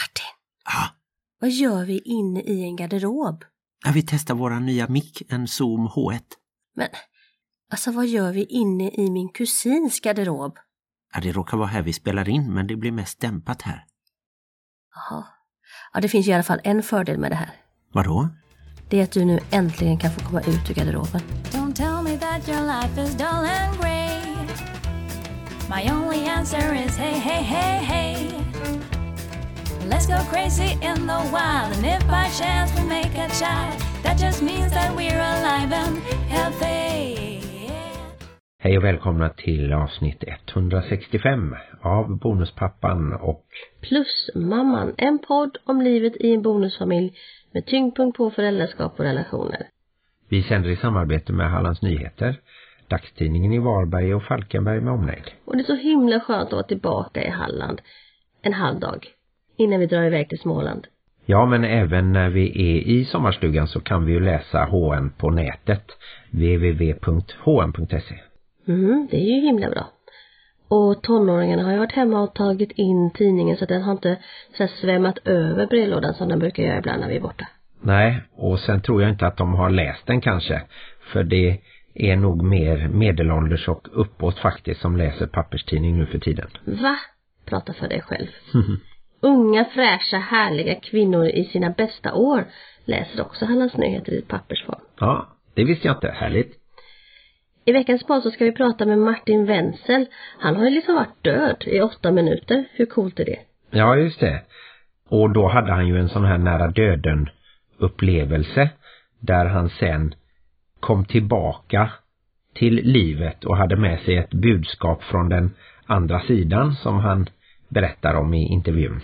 Martin, Ja, vad gör vi inne i en garderob? när vi testar våra nya mick, en Zoom H1. Men alltså vad gör vi inne i min kusins garderob? Ja, det råkar vara här vi spelar in, men det blir mest dämpat här. Jaha. Ja, det finns i alla fall en fördel med det här. Vadå? Det är att du nu äntligen kan få komma ut ur garderoben. Don't tell me that your life is dull and grey. My only answer is hey, hey, hey, hey. Let's go crazy in the wild, and if by chance we make a child, that just means that we're alive and healthy. Hej och välkomna till avsnitt 165 av Bonuspappan och Plusmamman, en podd om livet i en bonusfamilj med tyngdpunkt på föräldraskap och relationer. vi sänder i samarbete med Hallands Nyheter, dagstidningen i Varberg och Falkenberg med omnejd. Och det är så himla skönt att vara tillbaka i Halland en halv dag innan vi drar iväg till Småland. Ja, men även när vi är i sommarstugan så kan vi ju läsa HN på nätet, www.hn.se. Mm, det är ju himla bra. Och tonåringarna har ju varit hemma och tagit in tidningen så att den har inte så svämmat över brevlådan som den brukar göra ibland när vi är borta. Nej, och sen tror jag inte att de har läst den kanske, för det är nog mer medelålders och uppåt faktiskt som läser papperstidning nu för tiden. Va? Prata för dig själv. Unga, fräscha, härliga kvinnor i sina bästa år läser också Hallands Nyheter i pappersform. Ja, det visste jag inte. Härligt. I veckans podd så ska vi prata med Martin Wenzel. Han har ju liksom varit död i åtta minuter. Hur coolt är det? Ja, just det. Och då hade han ju en sån här nära döden upplevelse där han sen kom tillbaka till livet och hade med sig ett budskap från den andra sidan som han berättar om i intervjun.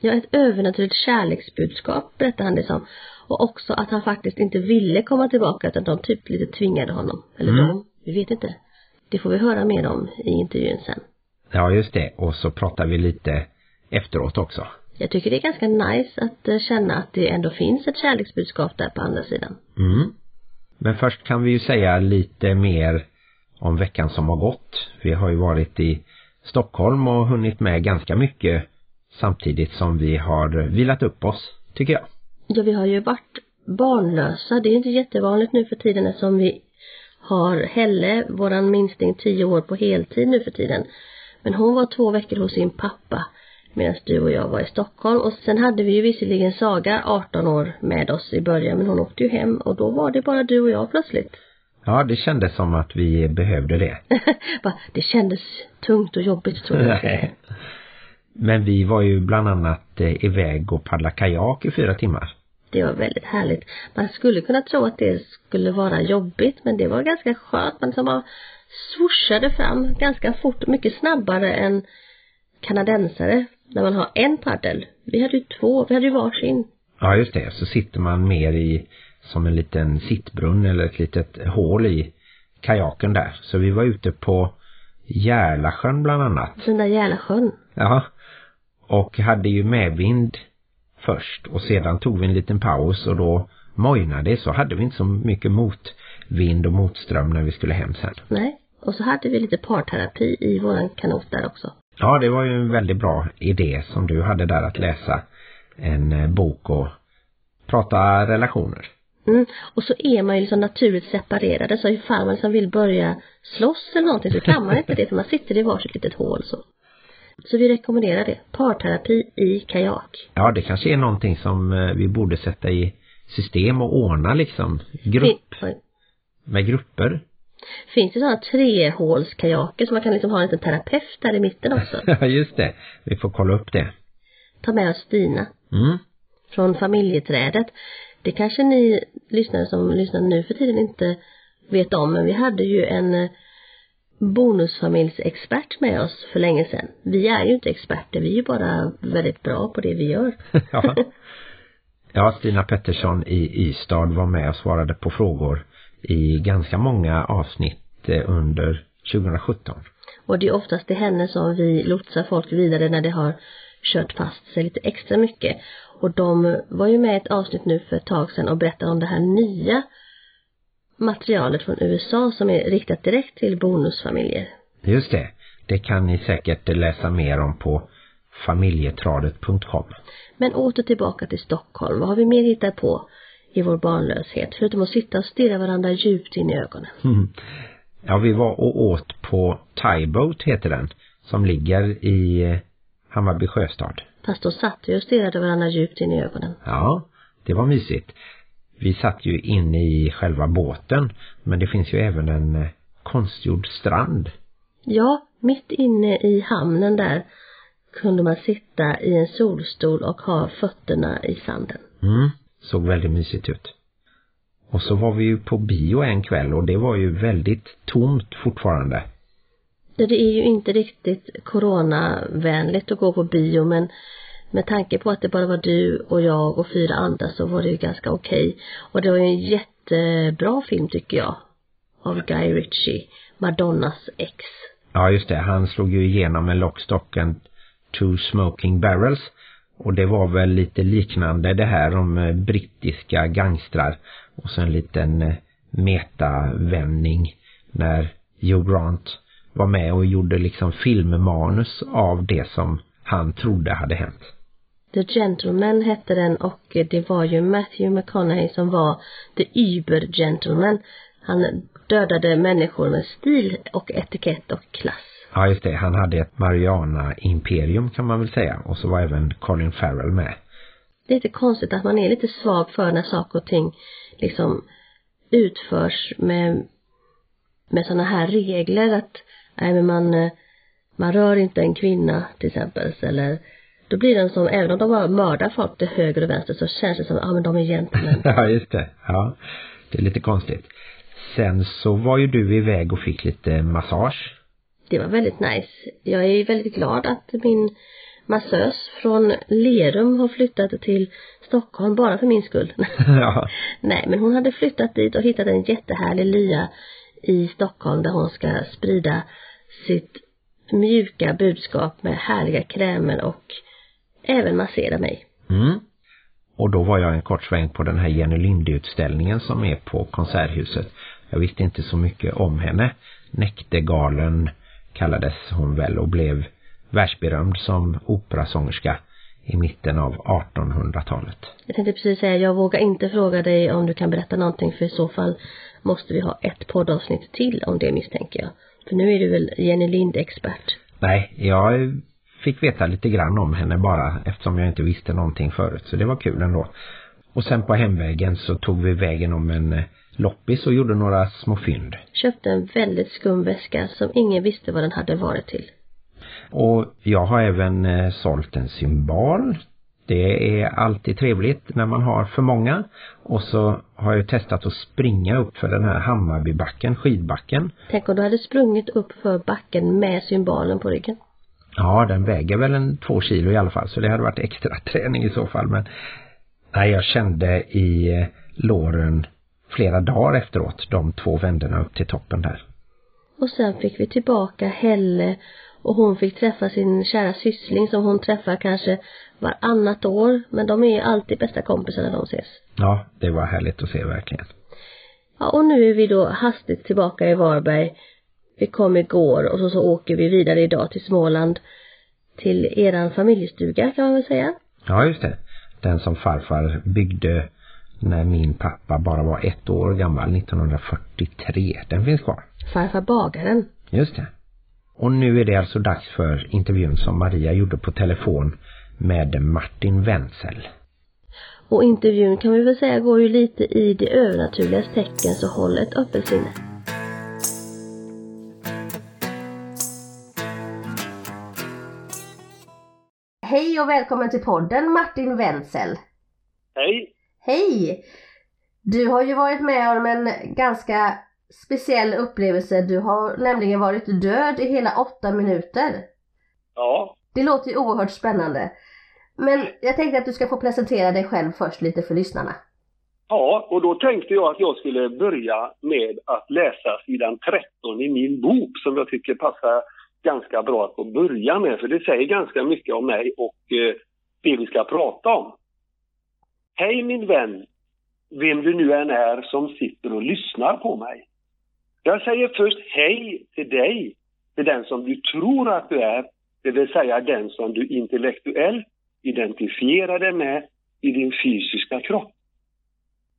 Ja, ett övernaturligt kärleksbudskap berättar han det som. Och också att han faktiskt inte ville komma tillbaka utan de typ lite tvingade honom. Eller Mm. de, vi vet inte. Det får vi höra mer om i intervjun sen. Ja, just det. Och så pratar vi lite efteråt också. Jag tycker det är ganska nice att eh, känna att det ändå finns ett kärleksbudskap där på andra sidan. Mm. Men först kan vi ju säga lite mer om veckan som har gått. Vi har ju varit i Stockholm och hunnit med ganska mycket samtidigt som vi har vilat upp oss, tycker jag. Ja, vi har ju varit barnlösa. Det är inte jättevanligt nu för tiden eftersom vi har Helle, våran minsting, tio år på heltid nu för tiden. Men hon var två veckor hos sin pappa medan du och jag var i Stockholm. Och sen hade vi ju visserligen Saga, 18 år, med oss i början men hon åkte ju hem och då var det bara du och jag plötsligt. Ja, det kändes som att vi behövde det. Det kändes tungt och jobbigt tror jag. Men vi var ju bland annat eh, iväg och paddla kajak i fyra timmar. Det var väldigt härligt. Man skulle kunna tro att det skulle vara jobbigt men det var ganska skönt. Man liksom bara swooshade fram ganska fort, mycket snabbare än kanadensare när man har en paddel. Vi hade ju två, vi hade ju varsin. Ja, just det. Så sitter man mer i som en liten sittbrunn eller ett litet hål i kajaken där. Så vi var ute på Järlasjön bland annat. Den där jävla sjön. Ja. Och hade ju medvind först och sedan tog vi en liten paus och då mojnade det så hade vi inte så mycket motvind och motström när vi skulle hem sen. Nej. Och så hade vi lite parterapi i våran kanot där också. Ja, det var ju en väldigt bra idé som du hade där att läsa en eh, bok och prata relationer. Mm. Och så är man ju liksom naturligt separerade så ifall man liksom vill börja slåss eller någonting så kan man inte det för man sitter i varsitt litet hål så. Så vi rekommenderar det. Parterapi i kajak. Ja, det kanske är någonting som eh, vi borde sätta i system och ordna liksom grupp Fin- med grupper. Finns det sådana trehålskajaker så man kan liksom ha en liten terapeut där i mitten också. Ja, just det. Vi får kolla upp det. Ta med oss Stina Mm. från familjeträdet. Det kanske ni lyssnare som lyssnar nu för tiden inte vet om men vi hade ju en eh, bonusfamiljsexpert med oss för länge sedan. Vi är ju inte experter, vi är ju bara väldigt bra på det vi gör. ja. ja, Stina Pettersson i Ystad var med och svarade på frågor i ganska många avsnitt eh, under 2017. Och det är oftast till henne som vi lotsar folk vidare när det har kört fast sig lite extra mycket. Och de var ju med i ett avsnitt nu för ett tag sedan och berättade om det här nya materialet från USA som är riktat direkt till bonusfamiljer. Just det. Det kan ni säkert läsa mer om på familjetradet.com. Men åter tillbaka till Stockholm. Vad har vi mer hittat på i vår barnlöshet? Förutom att sitta och stirra varandra djupt in i ögonen. Mm. Ja, vi var och åt på Thai Boat heter den. Som ligger i eh, Hammarby sjöstad. Fast då satt vi och stirrade varandra djupt in i ögonen. Ja, det var mysigt. Vi satt ju inne i själva båten. Men det finns ju även en eh, konstgjord strand. Ja, mitt inne i hamnen där kunde man sitta i en solstol och ha fötterna i sanden. Mm, såg väldigt mysigt ut. Och så var vi ju på bio en kväll och det var ju väldigt tomt fortfarande. Ja, det är ju inte riktigt coronavänligt att gå på bio men med tanke på att det bara var du och jag och fyra andra så var det ju ganska okej. Och det var ju en jättebra film tycker jag. Av Guy Ritchie. Madonnas ex. Ja just det, han slog ju igenom en lockstocken Two Smoking Barrels. Och det var väl lite liknande det här om eh, brittiska gangstrar. Och så en liten eh, metavändning när Hugh Grant var med och gjorde liksom filmmanus av det som han trodde hade hänt. The Gentleman hette den och det var ju Matthew McConaughey som var The Uber Gentleman. Han dödade människor med stil och etikett och klass. Ja just det, han hade ett Mariana-imperium kan man väl säga. Och så var även Colin Farrell med. Det är lite konstigt att man är lite svag för när saker och ting liksom utförs med, med sådana här regler att nej men man, eh, man rör inte en kvinna till exempel eller då blir den som, även om de bara mördar folk till höger och vänster så känns det som, ja ah, men de är gentlemän. ja just det, ja. Det är lite konstigt. Sen så var ju du iväg och fick lite massage. Det var väldigt nice. Jag är väldigt glad att min massös från Lerum har flyttat till Stockholm bara för min skull. ja. Nej, men hon hade flyttat dit och hittat en jättehärlig lya i Stockholm där hon ska sprida sitt mjuka budskap med härliga krämer och även massera mig. Mm. Och då var jag en kort sväng på den här Jenny Linde-utställningen som är på Konserthuset. Jag visste inte så mycket om henne. Näktergalen kallades hon väl och blev världsberömd som operasångerska i mitten av 1800-talet. Jag tänkte precis säga, jag vågar inte fråga dig om du kan berätta någonting för i så fall måste vi ha ett poddavsnitt till om det misstänker jag. För nu är du väl Jenny Lind-expert? Nej, jag fick veta lite grann om henne bara eftersom jag inte visste någonting förut. Så det var kul ändå. Och sen på hemvägen så tog vi vägen om en eh, loppis och gjorde några små fynd. Köpte en väldigt skum väska som ingen visste vad den hade varit till. Och jag har även eh, sålt en symbol. Det är alltid trevligt när man har för många. Och så har jag testat att springa upp för den här Hammarbybacken, skidbacken. Tänk om du hade sprungit upp för backen med symbolen på ryggen. Ja, den väger väl en två kilo i alla fall så det hade varit extra träning i så fall. Men nej, jag kände i eh, låren flera dagar efteråt de två vänderna upp till toppen där. Och sen fick vi tillbaka Helle och hon fick träffa sin kära syssling som hon träffar kanske varannat år. Men de är alltid bästa kompisar när de ses. Ja, det var härligt att se verkligen. Ja, och nu är vi då hastigt tillbaka i Varberg. Vi kom igår och så, så åker vi vidare idag till Småland. Till eran familjestuga kan man väl säga. Ja, just det. Den som farfar byggde när min pappa bara var ett år gammal 1943. Den finns kvar. Farfar bagaren. Just det. Och nu är det alltså dags för intervjun som Maria gjorde på telefon med Martin Wenzel. Och intervjun kan vi väl säga går ju lite i det övernaturliga tecken så håll ett öppet sinne. Hej och välkommen till podden Martin Wenzel. Hej! Hej! Du har ju varit med om en ganska speciell upplevelse. Du har nämligen varit död i hela åtta minuter. Ja, Det låter ju oerhört spännande. Men jag tänkte att du ska få presentera dig själv först lite för lyssnarna. ja, och då tänkte jag att jag skulle börja med att läsa sidan 13 i min bok som jag tycker passar ganska bra att få börja med, för det säger ganska mycket om mig och eh, det vi ska prata om. Hej min vän, vem du nu än är som sitter och lyssnar på mig. Jag säger först hej till dig, till den som du tror att du är, Det vill säga den som du intellektuellt identifierar dig med i din fysiska kropp.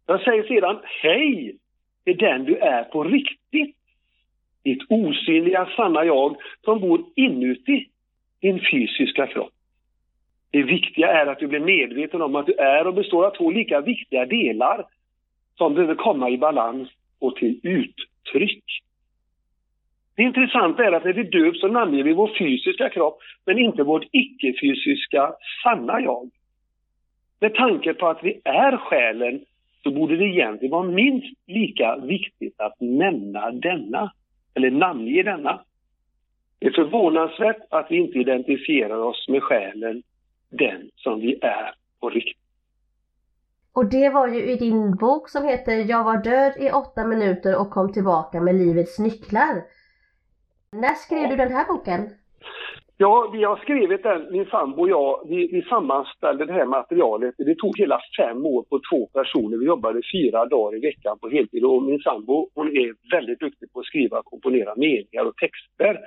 Jag säger sedan hej till den du är på riktigt. Ditt osynliga sanna jag som bor inuti din fysiska kropp. Det viktiga är att du blir medveten om att du är och består av två lika viktiga delar som behöver komma i balans och till tryck. Det intressanta är att när vi döps så namnger vi vår fysiska kropp men inte vårt icke-fysiska sanna jag. Med tanke på att vi är själen så borde det egentligen vara minst lika viktigt att nämna denna, eller namnge denna. Det är förvånansvärt att vi inte identifierar oss med själen, den som vi är på riktigt. Och det var ju i din bok som heter Jag var död i åtta minuter och kom tillbaka med livets nycklar. När skrev du den här boken? Ja, vi har skrivit den, min sambo och jag, vi, vi sammanställde det här materialet. Det tog hela fem år på två personer. Vi jobbade fyra dagar i veckan på heltid och min sambo hon är väldigt duktig på att skriva och komponera meningar och texter.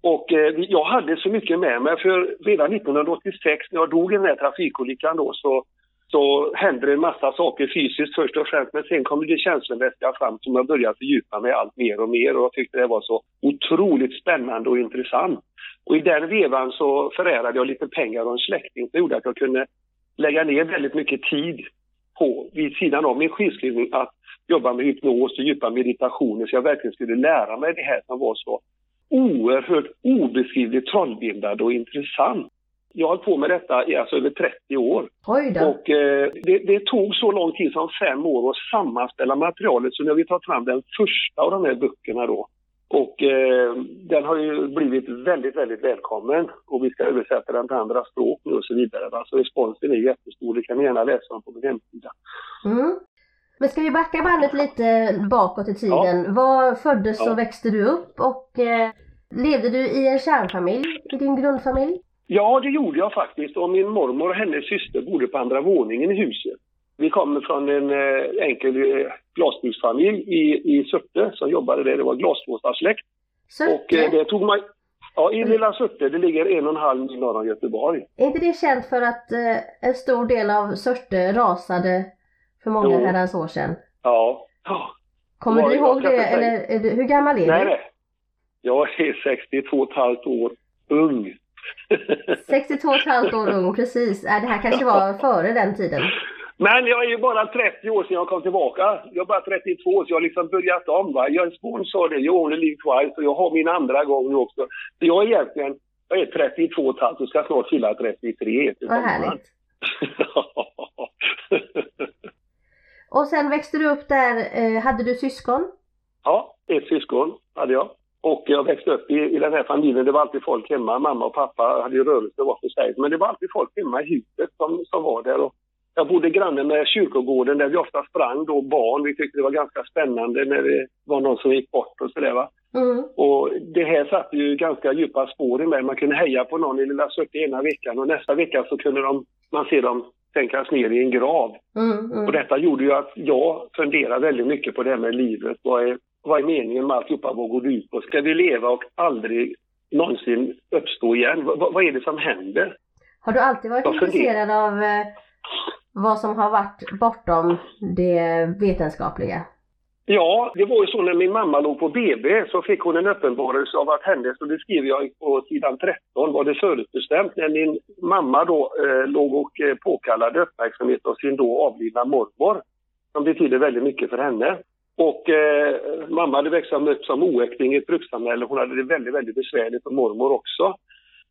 Och eh, jag hade så mycket med mig för redan 1986 när jag dog i den här trafikolyckan då så så händer det en massa saker fysiskt först och främst men sen kommer det känslomässiga fram som jag börjar fördjupa mig allt mer och mer och jag tyckte det var så otroligt spännande och intressant. Och i den vevan så förärade jag lite pengar och en släkting som gjorde att jag kunde lägga ner väldigt mycket tid på, vid sidan av min skivskrivning, att jobba med hypnos och djupa meditationer så jag verkligen skulle lära mig det här som var så oerhört obeskrivligt trollbindande och intressant. Jag har hållit på med detta i alltså över 30 år. Och eh, det, det, tog så lång tid som fem år att sammanställa materialet så nu har vi tagit fram den första av de här böckerna då. Och eh, den har ju blivit väldigt, väldigt välkommen och vi ska översätta den till andra språk nu och så vidare. Alltså responsen är jättestor, det kan ni gärna läsa om på min hemsida. Mm. Men ska vi backa bandet lite bakåt i tiden? Ja. Var föddes ja. och växte du upp och eh, levde du i en kärnfamilj, i din grundfamilj? Ja, det gjorde jag faktiskt. Och min mormor och hennes syster bodde på andra våningen i huset. Vi kommer från en eh, enkel eh, glasbruksfamilj i, i Surte som jobbade där. Det var glasblåsarsläkt. Och eh, det tog mig... Ja, i lilla Surte. Det ligger en och en halv mil norr om Göteborg. Är inte det känt för att eh, en stor del av Surte rasade för många jo. herrans år sedan? Ja. ja. Kommer du ihåg det? Eller du, hur gammal är nej, du? Nej, Jag är 62 och ett halvt år ung. 62 och ett halvt år ung, precis. Äh, det här kanske var före den tiden. Men jag är ju bara 30 år sedan jag kom tillbaka. Jag är bara 32 så jag har liksom börjat om. Va? Jag är sponsor, det, you only live twice och jag har min andra gång nu också. Så jag är egentligen, jag är 32 och ett halvt och ska snart fylla 33. Vad härligt. och sen växte du upp där, eh, hade du syskon? Ja, ett syskon hade jag. Och jag växte upp i, i den här familjen, det var alltid folk hemma. Mamma och pappa hade ju rörelse var för sig. Men det var alltid folk hemma i huset som, som var där. Och jag bodde granne med kyrkogården där vi ofta sprang då, barn. Vi tyckte det var ganska spännande när det var någon som gick bort och sådär va. Mm. Och det här satte ju ganska djupa spår i mig. Man kunde heja på någon i Lilla Surte ena veckan och nästa vecka så kunde de, man se dem sänkas ner i en grav. Mm, mm. Och detta gjorde ju att jag funderade väldigt mycket på det här med livet. Vad är, vad är meningen med alltihopa? Vad går det ut på? Ska vi leva och aldrig någonsin uppstå igen? V vad är det som händer? Har du alltid varit intresserad av eh, vad som har varit bortom det vetenskapliga? Ja, det var ju så när min mamma låg på BB så fick hon en uppenbarelse av att hennes, och det skriver jag på sidan 13, var det förutbestämt när min mamma då eh, låg och eh, påkallade uppmärksamhet av sin då avlidna mormor, som betyder väldigt mycket för henne. Och eh, mamma hade växt upp som oäkting i ett brukssamhälle. Hon hade det väldigt, väldigt besvärligt och mormor också.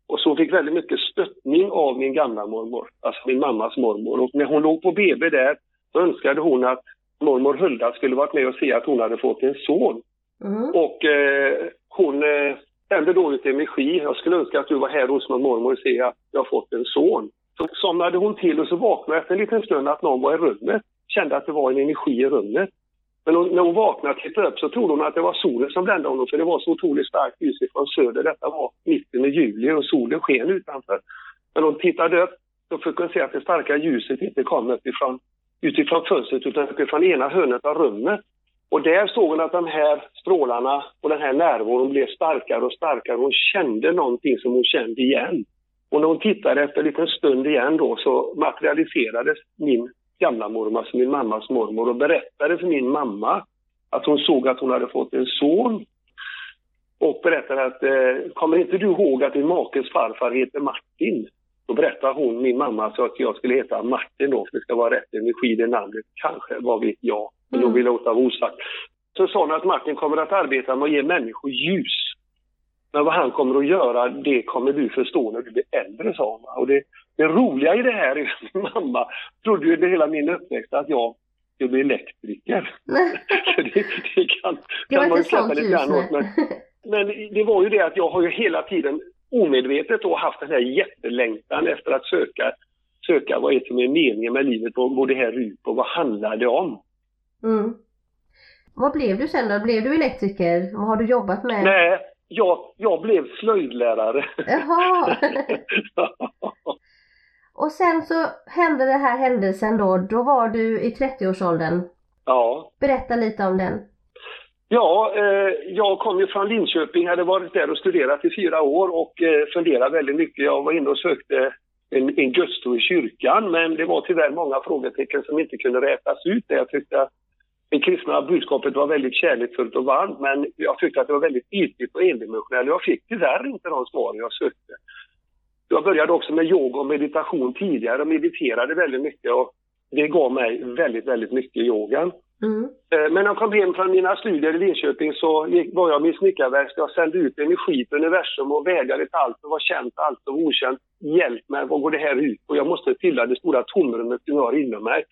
Och så hon fick väldigt mycket stöttning av min gamla mormor, alltså min mammas mormor. Och när hon låg på BB där så önskade hon att mormor Hulda skulle varit med och se att hon hade fått en son. Mm. Och eh, hon eh, sände då ut energi. Jag skulle önska att du var här hos min mormor och se att jag fått en son. Så somnade hon till och så vaknade efter en liten stund att någon var i rummet. Kände att det var en energi i rummet. Men hon, när hon vaknade och tittade upp så trodde hon att det var solen som brände honom för det var så otroligt starkt ljus från söder. Detta var mitten i juli och solen sken utanför. Men hon tittade upp så fick hon se att det starka ljuset inte kom uppifrån, utifrån fönstret utan uppifrån ena hörnet av rummet. Och där såg hon att de här strålarna och den här närvaron blev starkare och starkare. Hon kände någonting som hon kände igen. Och när hon tittade efter en liten stund igen då så materialiserades min gamla mormor, alltså min mammas mormor och berättade för min mamma att hon såg att hon hade fått en son. Och berättade att, eh, kommer inte du ihåg att din makes farfar heter Martin? Då berättade hon, min mamma, så att jag skulle heta Martin då, för det ska vara rätt energi i namnet. Kanske, vad vet jag. Men Mm. då vill jag låta vara osagt. Så sa hon att Martin kommer att arbeta med att ge människor ljus. Men vad han kommer att göra, det kommer du förstå när du blir äldre, sa hon. Och det, det roliga i det här är att min mamma trodde ju det hela min uppväxt att jag skulle bli elektriker. Så det, det kan, Det kan man ju skratta lite grann åt. Men, men det var ju det att jag har ju hela tiden omedvetet då haft den här jättelängtan efter att söka, söka vad är som är meningen med livet och vad det här ut på, vad handlar det om? Mm. Vad blev du sen då? Blev du elektriker? Vad har du jobbat med? Nej, jag, jag blev slöjdlärare. Jaha! Och sen så hände den här händelsen då. Då var du i 30-årsåldern. ja. Berätta lite om den. Ja, eh, jag kom ju från Linköping, hade varit där och studerat i fyra år och eh, funderat väldigt mycket. Jag var inne och sökte en, en gudstro i kyrkan, men det var tyvärr många frågetecken som inte kunde rätas ut. Jag tyckte att det kristna budskapet var väldigt kärleksfullt och varmt, men jag tyckte att det var väldigt ytligt och endimensionellt. Jag fick tyvärr inte de svar jag sökte. Jag började också med yoga och meditation tidigare och mediterade väldigt mycket och det gav mig väldigt, väldigt mycket yogan. Mm. Eh, Men när jag kom hem från mina studier i Linköping så gick, var jag i snickarverkstad och sände ut energi till universum och vädjade till allt som var känt, allt som var okänt. Hjälp mig, vad går det här ut på? Jag måste fylla det stora tomrummet som jag har inom mig.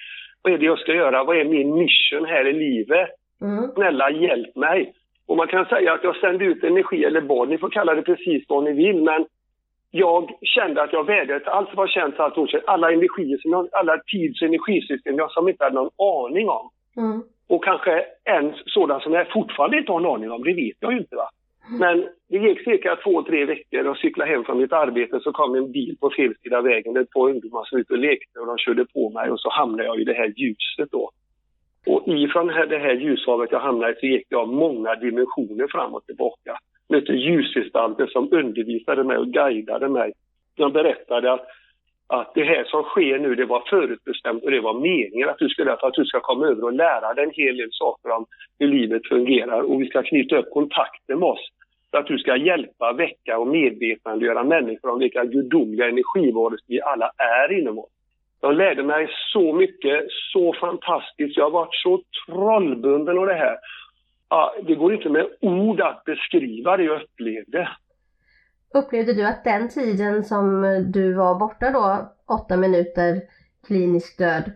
Vad är det jag ska göra? Vad är min mission här i livet? Mm. Snälla hjälp mig! Och man kan säga att jag sände ut energi eller bad, ni får kalla det precis vad ni vill, men jag kände att jag vädjade till allt som var känt, allt okänt, alla energier, som jag, alla tids och energisystem jag som inte hade någon aning om. Mm. Och kanske en sådan som jag fortfarande inte har en aning om, det vet jag ju inte va. Men det gick cirka två, tre veckor och cyklade hem från mitt arbete så kom en bil på fel sida vägen där par ungdomar som ute och lekte och de körde på mig och så hamnade jag i det här ljuset då. Och ifrån det här, det här ljushavet jag hamnade så gick jag många dimensioner fram och tillbaka. Mötte ljusgestalter som undervisade mig och guidade mig. De berättade att att det här som sker nu, det var förutbestämt och det var meningen att du skulle, för att du ska komma över och lära dig en hel del saker om hur livet fungerar och vi ska knyta upp kontakter med oss. För att du ska hjälpa, väcka och medvetandegöra människor om vilka gudomliga energivarelser vi alla är inom oss. Jag lärde mig så mycket, så fantastiskt. Jag har varit så trollbunden av det här. Ja, det går inte med ord att beskriva det jag upplevde. Upplevde du att den tiden som du var borta då, åtta minuter klinisk död,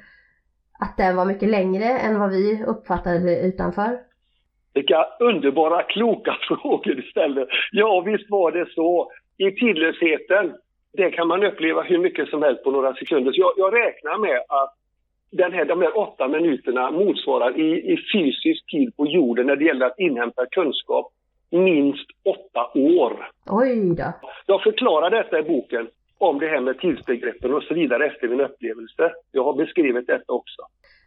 att den var mycket längre än vad vi uppfattade utanför? Vilka underbara, kloka frågor du ställer. Ja, visst var det så. I tidlösheten, det kan man uppleva hur mycket som helst på några sekunder. Så jag, jag räknar med att den här, de här åtta minuterna motsvarar i, i fysisk tid på jorden när det gäller att inhämta kunskap minst åtta år. Oj då. Jag förklarar detta i boken om det här med tidsbegreppen och så vidare efter min upplevelse. Jag har beskrivit detta också.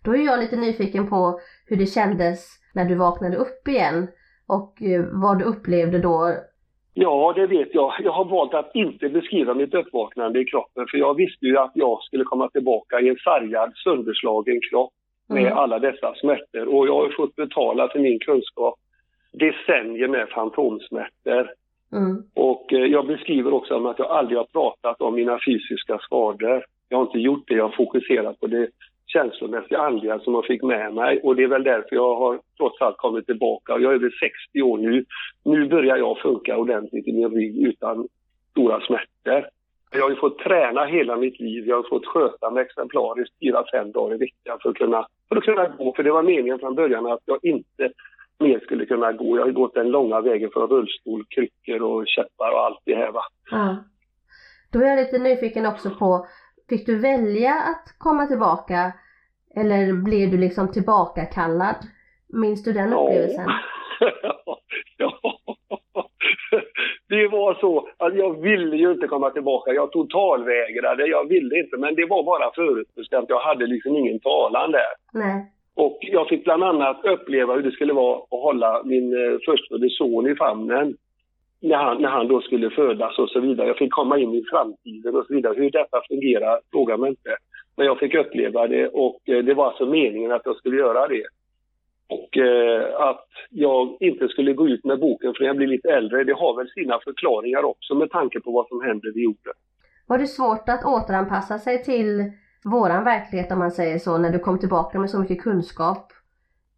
Då är jag lite nyfiken på hur det kändes när du vaknade upp igen och eh, vad du upplevde då. Ja, det vet jag. Jag har valt att inte beskriva mitt uppvaknande i kroppen för jag visste ju att jag skulle komma tillbaka i en sargad, sönderslagen kropp med Mm. alla dessa smärtor. Och jag har fått betala för min kunskap decennier med fantomsmärtor. Mm. Och eh, jag beskriver också om att jag aldrig har pratat om mina fysiska skador. Jag har inte gjort det, jag har fokuserat på det känslomässiga, andliga som jag fick med mig. Och det är väl därför jag har trots allt kommit tillbaka. Jag är över 60 år nu. Nu börjar jag funka ordentligt i min rygg utan stora smärtor. Jag har ju fått träna hela mitt liv. Jag har fått sköta mig exemplariskt fyra, fem dagar i veckan för att, kunna, för att kunna gå. För det var meningen från början att jag inte mer skulle kunna gå. Jag har ju gått den långa vägen från rullstol, kryckor och käppar och allt det här va. Ja. Då är jag lite nyfiken också på, fick du välja att komma tillbaka eller blev du liksom tillbakakallad? Minns du den upplevelsen? ja. Det var så att jag ville ju inte komma tillbaka. Jag totalvägrade. Jag ville inte, men det var bara förutbestämt. Jag hade liksom ingen talan där. Nej. Och jag fick bland annat uppleva hur det skulle vara att hålla min eh, förstfödde son i famnen när han, när han då skulle födas och så vidare. Jag fick komma in i framtiden och så vidare. Hur detta fungerar frågar man inte. Men jag fick uppleva det och eh, det var alltså meningen att jag skulle göra det. Och eh, att jag inte skulle gå ut med boken för jag blir lite äldre, det har väl sina förklaringar också med tanke på vad som hände vid jorden. Var det svårt att återanpassa sig till våran verklighet om man säger så, när du kom tillbaka med så mycket kunskap?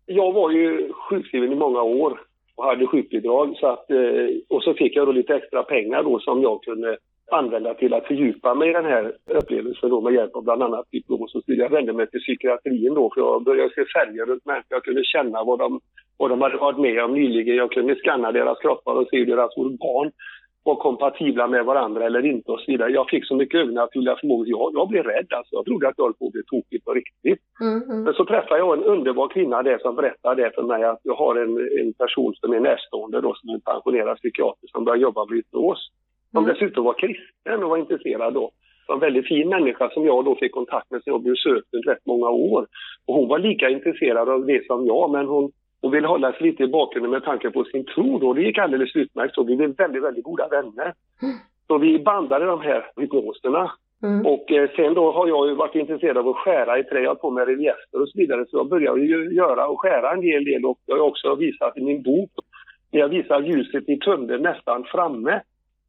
Jag var ju sjukskriven i många år och hade sjukbidrag så att, eh, och så fick jag då lite extra pengar då som jag kunde använda till att fördjupa mig i den här upplevelsen då med hjälp av bland annat hypnos Så Jag vände mig till psykiatrin då för jag började se färger runt människor. Jag kunde känna vad de, vad de hade varit med om nyligen. Jag kunde skanna deras kroppar och se hur deras organ var kompatibla med varandra eller inte och så vidare. Jag fick så mycket övernaturliga förmågor. Jag, jag blev rädd alltså. Jag trodde att jag höll på att bli tokig på riktigt. Mm, mm. Men så träffade jag en underbar kvinna där som berättade det för mig att jag har en, en person som är närstående då som är en pensionerad psykiater som börjar jobba med hypnos. Som mm. dessutom var kristen och var intresserad då. Det var en väldigt fin människa som jag då fick kontakt med som jag besökte rätt många år. Och hon var lika intresserad av det som jag men hon och ville hålla sig lite i bakgrunden med tanke på sin tro då. Det gick alldeles utmärkt så. Vi blev väldigt, väldigt goda vänner. Så vi bandade de här hypnoserna. Mm. Och eh, sen då har jag ju varit intresserad av att skära i trä, jag har på med relieffer och så vidare. Så jag började ju göra och skära en hel del och jag har också visat i min bok. När jag visar ljuset i tunneln nästan framme.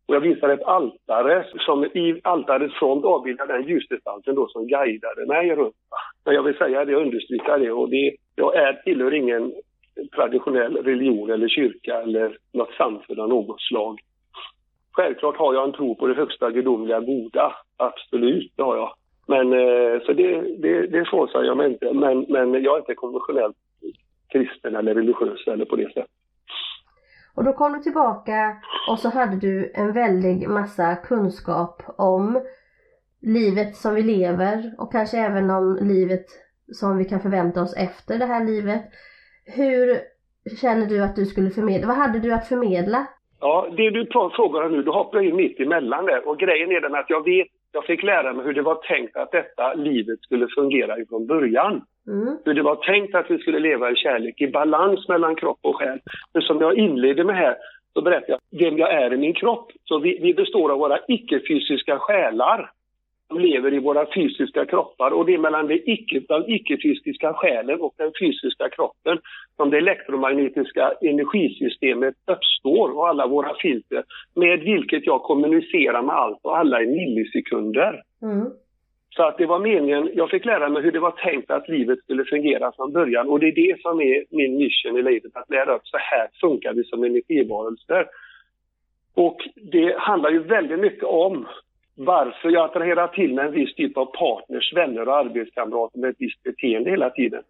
Och jag visar ett altare som i altarets front avbildar den ljusgestalten då som guidade mig runt. Men jag vill säga det, understryka det och det, jag är, tillhör ingen traditionell religion eller kyrka eller något samfund av något slag. Självklart har jag en tro på det högsta gudomliga goda, absolut, det har jag. Men eh, så det, det, det frånsäger jag mig inte, men, men jag är inte konventionellt kristen eller religiös eller på det sättet. Och då kom du tillbaka och så hade du en väldig massa kunskap om livet som vi lever och kanske även om livet som vi kan förvänta oss efter det här livet. Hur känner du att du skulle förmedla? Vad hade du att förmedla? Ja, det du frågar nu, du hoppar in mitt emellan där. Och grejen är den att jag vet, jag fick lära mig hur det var tänkt att detta livet skulle fungera från början. Mm. Hur det var tänkt att vi skulle leva i kärlek, i balans mellan kropp och själ. Men som jag inledde med här, så berättar jag vem jag är i min kropp. Så vi, vi består av våra icke-fysiska själar som lever i våra fysiska kroppar och det är mellan den icke-fysiska själen och den fysiska kroppen som det elektromagnetiska energisystemet uppstår och alla våra filter med vilket jag kommunicerar med allt och alla i millisekunder. Mm. Så att det var meningen, jag fick lära mig hur det var tänkt att livet skulle fungera från början och det är det som är min mission i livet, att lära upp så här funkar vi som energivarelser. Och det handlar ju väldigt mycket om varför jag attraherar till mig en viss typ av partners, vänner och arbetskamrater med ett visst beteende hela tiden.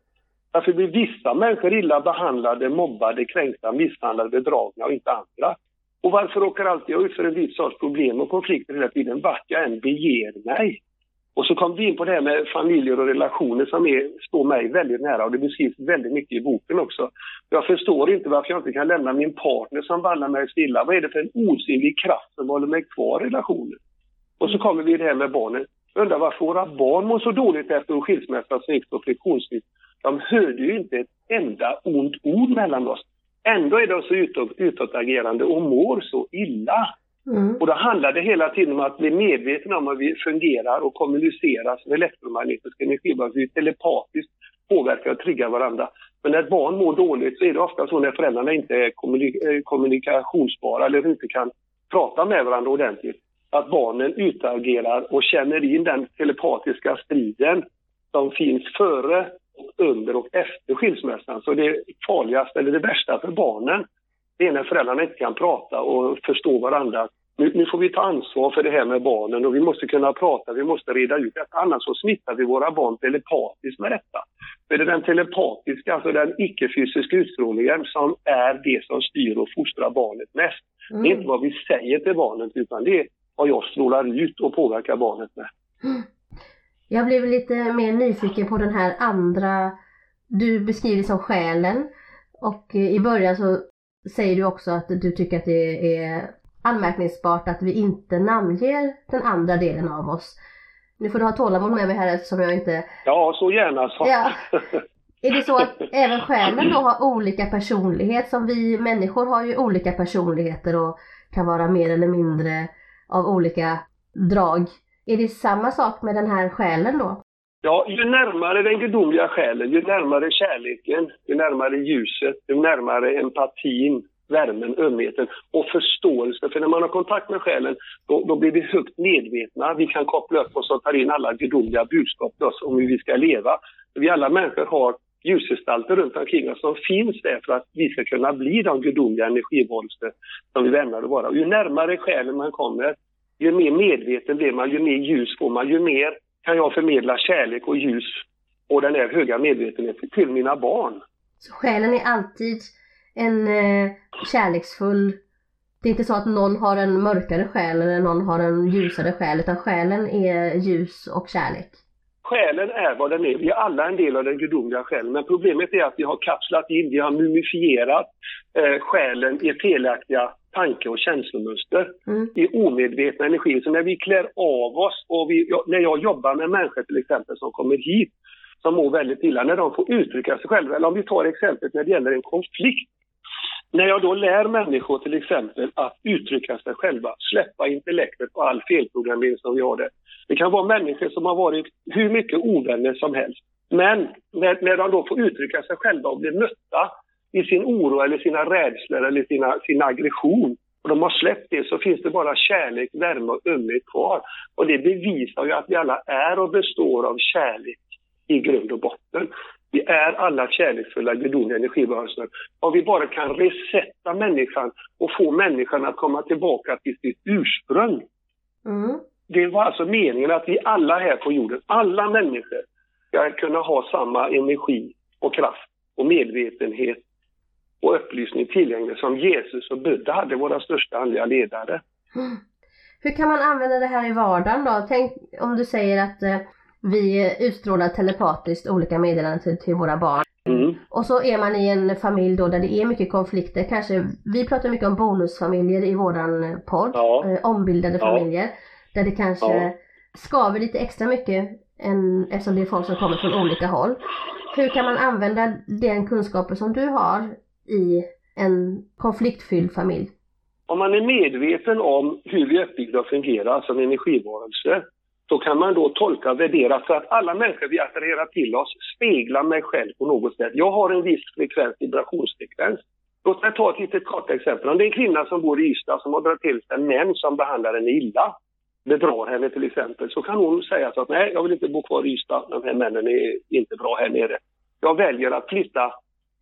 Varför blir vissa människor illa behandlade, mobbade, kränkta, misshandlade, bedragna och inte andra? Och varför råkar alltid jag ut för en viss sorts problem och konflikter hela tiden, vart jag än beger mig? Och så kom vi in på det här med familjer och relationer som är, står mig väldigt nära och det beskrivs väldigt mycket i boken också. Jag förstår inte varför jag inte kan lämna min partner som vallar mig stilla. Vad är det för en osynlig kraft som håller mig kvar i relationen? Och så kommer vi det här med barnen. Undrar varför våra barn mår så dåligt efter en skilsmässa som gick så friktionsfritt. De hörde ju inte ett enda ont ord mellan oss. Ändå är de så utåt, utåtagerande och mår så illa. Mm. Och då handlar det hela tiden om att bli medveten om hur vi fungerar och kommunicerar som elektromagnetiska energiband. Vi telepatiskt påverkar och triggar varandra. Men när ett barn mår dåligt så är det ofta så när föräldrarna inte är eh, kommunikationsbara eller inte kan prata med varandra ordentligt att barnen utagerar och känner in den telepatiska striden som finns före, och under och efter skilsmässan. Så det farligaste, eller det värsta för barnen, det är när föräldrarna inte kan prata och förstå varandra. Nu, nu, får vi ta ansvar för det här med barnen och vi måste kunna prata, vi måste reda ut detta. Annars så smittar vi våra barn telepatiskt med detta. För det är den telepatiska, alltså den icke-fysiska utstrålningen som är det som styr och fostrar barnet mest. Mm. Det är inte vad vi säger till barnet utan det är vad jag strålar ut och påverkar barnet med. Jag blev lite mer nyfiken på den här andra du beskriver som själen. Och eh, i början så säger du också att du tycker att det är anmärkningsbart att vi inte namnger den andra delen av oss. Nu får du ha tålamod med mig här eftersom jag inte... Ja, så gärna så. Ja. Är det så att även själen då har olika personlighet? Som vi människor har ju olika personligheter och kan vara mer eller mindre av olika drag. Är det samma sak med den här själen då? Ja, ju närmare den gudomliga själen, ju närmare kärleken, ju närmare ljuset, ju närmare empatin, värmen, ömheten och förståelse. För när man har kontakt med själen, då, då blir vi högt medvetna. Vi kan koppla upp oss och ta in alla gudomliga budskap till oss om hur vi ska leva. Vi alla människor har ljusgestalter runt omkring oss som finns där för att vi ska kunna bli de gudomliga energivarelser som vi vänder att vara. Och ju närmare själen man kommer, ju mer medveten blir man, ju mer ljus får man, ju mer kan jag förmedla kärlek och ljus och den här höga medvetenheten till mina barn. Så själen är alltid en eh, kärleksfull det är inte så att någon har en mörkare själ eller någon har en ljusare själ utan själen är ljus och kärlek. Själen är vad den är. Vi är alla en del av den gudomliga själen. Men problemet är att vi har kapslat in, vi har mumifierat eh, själen i felaktiga tanke och känslomönster. Mm. I omedvetna energier. Så när vi klär av oss och vi, ja, när jag jobbar med människor till exempel som kommer hit som mår väldigt illa, när de får uttrycka sig själva. Eller om vi tar exemplet när det gäller en konflikt. När jag då lär människor till exempel att uttrycka sig själva, släppa intellektet och all felprogrammering som vi har där. Det kan vara människor som har varit hur mycket ovänner som helst. Men när, när de då får uttrycka sig själva och blir mötta i sin oro eller sina rädslor eller sina, sin aggression och de har släppt det så finns det bara kärlek, värme och ömhet kvar. Och det bevisar ju att vi alla är och består av kärlek i grund och botten. Vi är alla kärleksfulla gudomliga energivarelser. Om vi bara kan resetta människan och få människan att komma tillbaka till sitt ursprung. Mm. Det var alltså meningen att vi alla här på jorden, alla människor, ska kunna ha samma energi och kraft och medvetenhet och upplysning tillgänglig som Jesus och Buddha hade, våra största andliga ledare. Hur kan man använda det här i vardagen då? Tänk om du säger att eh, vi utstrålar telepatiskt olika meddelanden till, till våra barn. Mm. Och så är man i en familj då där det är mycket konflikter. Kanske, vi pratar mycket om bonusfamiljer i våran eh, podd. Ja. Eh, ombildade Ja. familjer. Där det kanske Ja. skaver lite extra mycket än, eftersom det är folk som kommer från olika håll. Hur kan man använda den kunskapen som du har i en konfliktfylld familj? Om man är medveten om hur vi är uppbyggda och fungerar som energivarelser, så kan man då tolka och värdera för att alla människor vi attraherar till oss speglar mig själv på något sätt. Jag har en viss frekvens, vibrationsfrekvens. Låt mig ta ett litet kort exempel. Om det är en kvinna som bor i Ystad som har dragit till sig män som behandlar henne illa, bedrar henne till exempel, så kan hon säga så att nej, jag vill inte bo kvar i Ystad, de här männen är inte bra här nere. Jag väljer att flytta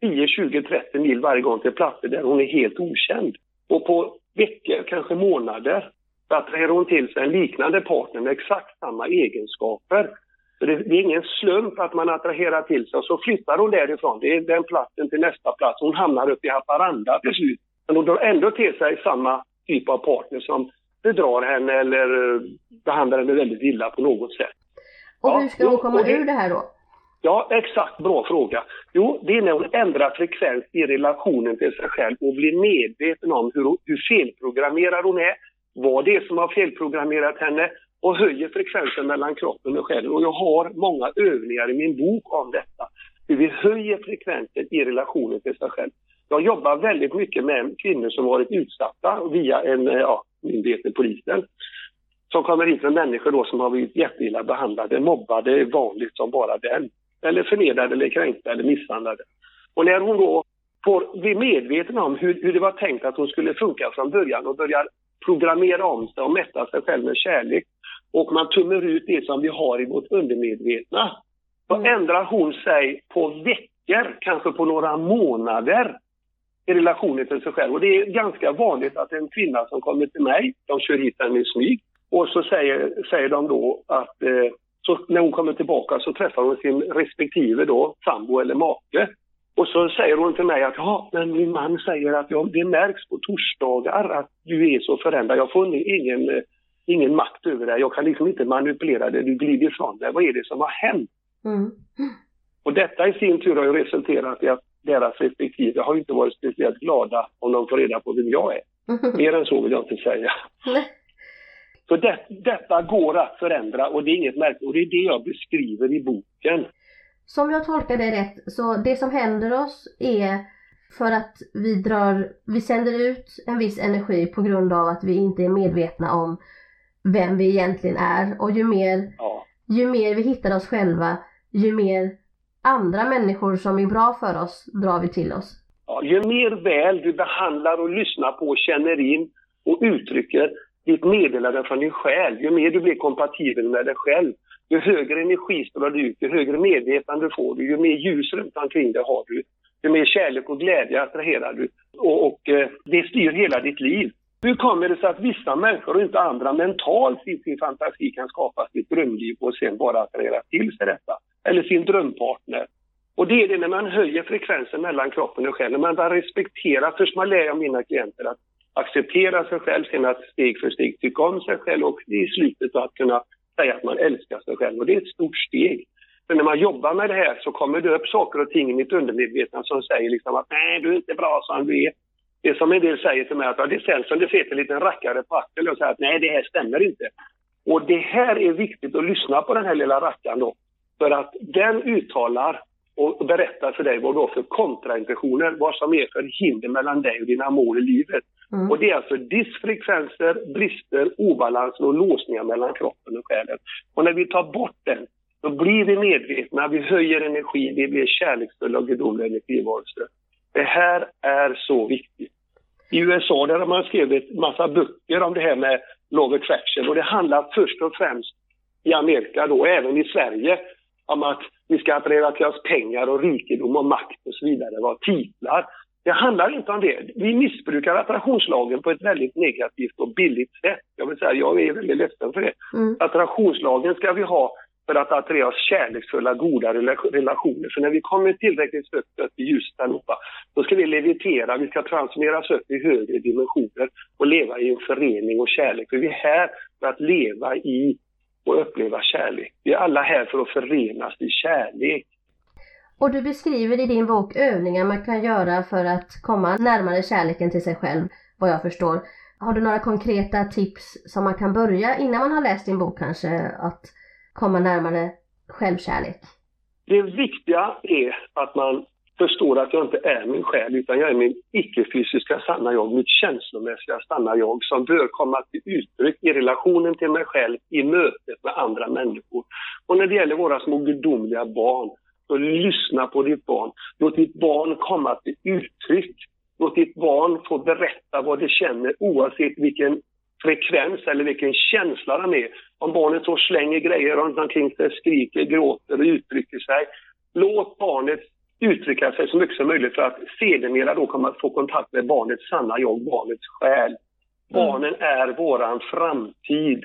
10, 20, 30 mil varje gång till platser där hon är helt okänd. Och på veckor, kanske månader, så attraherar hon till sig en liknande partner med exakt samma egenskaper. Så det, det är ingen slump att man attraherar till sig och så flyttar hon därifrån. Det är den platsen till nästa plats. Hon hamnar uppe i Haparanda till slut. Men hon drar ändå till sig samma typ av partner som bedrar henne eller eh, behandlar henne väldigt illa på något sätt. Och Ja, hur ska hon komma det- ur det här då? Ja, exakt. Bra fråga. Jo, det är när hon ändrar frekvens i relationen till sig själv och blir medveten om hur, hur felprogrammerad hon är, vad det är som har felprogrammerat henne och höjer frekvensen mellan kroppen och själen. Och jag har många övningar i min bok om detta. Hur vi höjer frekvensen i relationen till sig själv. Jag jobbar väldigt mycket med kvinnor som varit utsatta via en eh, ja, myndighet, polisen som kommer hit med människor då som har blivit jätteilla behandlade, mobbade vanligt som bara den. Eller förnedrade eller kränkta eller misshandlade. Och när hon då får bli medveten om hur, hur det var tänkt att hon skulle funka från början och börjar programmera om sig och mätta sig själv med kärlek och man tummar ut det som vi har i vårt undermedvetna. Då Mm. ändrar hon sig på veckor, kanske på några månader i relationen till sig själv. Och det är ganska vanligt att en kvinna som kommer till mig, de kör hit henne i smyg och så säger, säger de då att eh, så när hon kommer tillbaka så träffar hon sin respektive då, sambo eller make. Och så säger hon till mig att ja, men min man säger att ja, det märks på torsdagar att du är så förändrad. Jag får ingen, eh, ingen makt över dig. Jag kan liksom inte manipulera dig. Du glider ifrån dig. Vad är det som har hänt? Mm. Och detta i sin tur har ju resulterat i att deras respektive har inte varit speciellt glada om de får reda på vem jag är. Mer än så vill jag inte säga. Så det, detta går att förändra och det är inget märkligt. Och det är det jag beskriver i boken. Som jag tolkar det rätt, så det som händer oss är för att vi drar, vi sänder ut en viss energi på grund av att vi inte är medvetna om vem vi egentligen är och ju mer, Ja. ju mer vi hittar oss själva, ju mer andra människor som är bra för oss drar vi till oss. Ja, ju mer väl du behandlar och lyssnar på känner in och uttrycker ditt meddelande från din själ, ju mer du blir kompatibel med dig själv, ju högre energi strålar du ut, ju högre medvetande får du, ju mer ljus runt omkring dig har du, ju mer kärlek och glädje attraherar du. Och, och eh, det styr hela ditt liv. Hur kommer det sig att vissa människor och inte andra mentalt i sin fantasi kan skapa sitt drömliv och sen bara attrahera till sig detta? Eller sin drömpartner? Och det är det när man höjer frekvensen mellan kroppen och själen. Man respekterar, först man lär jag mina klienter att acceptera sig själv, sen att steg för steg tycka om sig själv och i slutet att kunna säga att man älskar sig själv. Och det är ett stort steg. För när man jobbar med det här så kommer det upp saker och ting i mitt undermedvetna som säger liksom att nej, du är inte bra som du är. Det är som en del säger till mig att ja, det känns som det sitter en liten rackare på axeln och säger att nej, det här stämmer inte. Och det här är viktigt att lyssna på den här lilla rackaren då. För att den uttalar och berättar för dig vad du har för kontraintentioner, vad som är för hinder mellan dig och dina mål i livet. Mm. Och det är alltså dysfrekvenser, brister, obalanser och låsningar mellan kroppen och själen. Och när vi tar bort den, då blir vi medvetna, vi höjer energi, vi blir kärleksfulla och gudomliga energivarelser. Det här är så viktigt. I USA där har man skrivit massa böcker om det här med of Attraction och det handlar först och främst i Amerika då, även i Sverige, om att vi ska attrahera till oss pengar och rikedom och makt och så vidare, vad titlar. Det handlar inte om det. Vi missbrukar attraktionslagen på ett väldigt negativt och billigt sätt. Jag vill säga, jag är väldigt ledsen för det. Mm. Attraktionslagen ska vi ha för att attrahera oss kärleksfulla, goda rela- relationer. För när vi kommer tillräckligt högt upp i ljuset allihopa, då ska vi levitera, vi ska transformeras upp i högre dimensioner och leva i en förening och kärlek. För vi är här för att leva i och uppleva kärlek. Vi är alla här för att förenas i kärlek. Och du beskriver i din bok övningar man kan göra för att komma närmare kärleken till sig själv, vad jag förstår. Har du några konkreta tips som man kan börja innan man har läst din bok kanske, att komma närmare självkärlek? Det viktiga är att man förstår att jag inte är min själ utan jag är min icke-fysiska sanna jag, mitt känslomässiga sanna jag som bör komma till uttryck i relationen till mig själv, i mötet med andra människor. Och när det gäller våra små gudomliga barn, så lyssna på ditt barn. Låt ditt barn komma till uttryck. Låt ditt barn få berätta vad det känner oavsett vilken frekvens eller vilken känsla de är. Om barnet så slänger grejer runt omkring sig, skriker, gråter och uttrycker sig. Låt barnet uttrycka sig så mycket som möjligt för att sedermera då komma att få kontakt med barnets sanna jag, barnets själ. Barnen är våran framtid.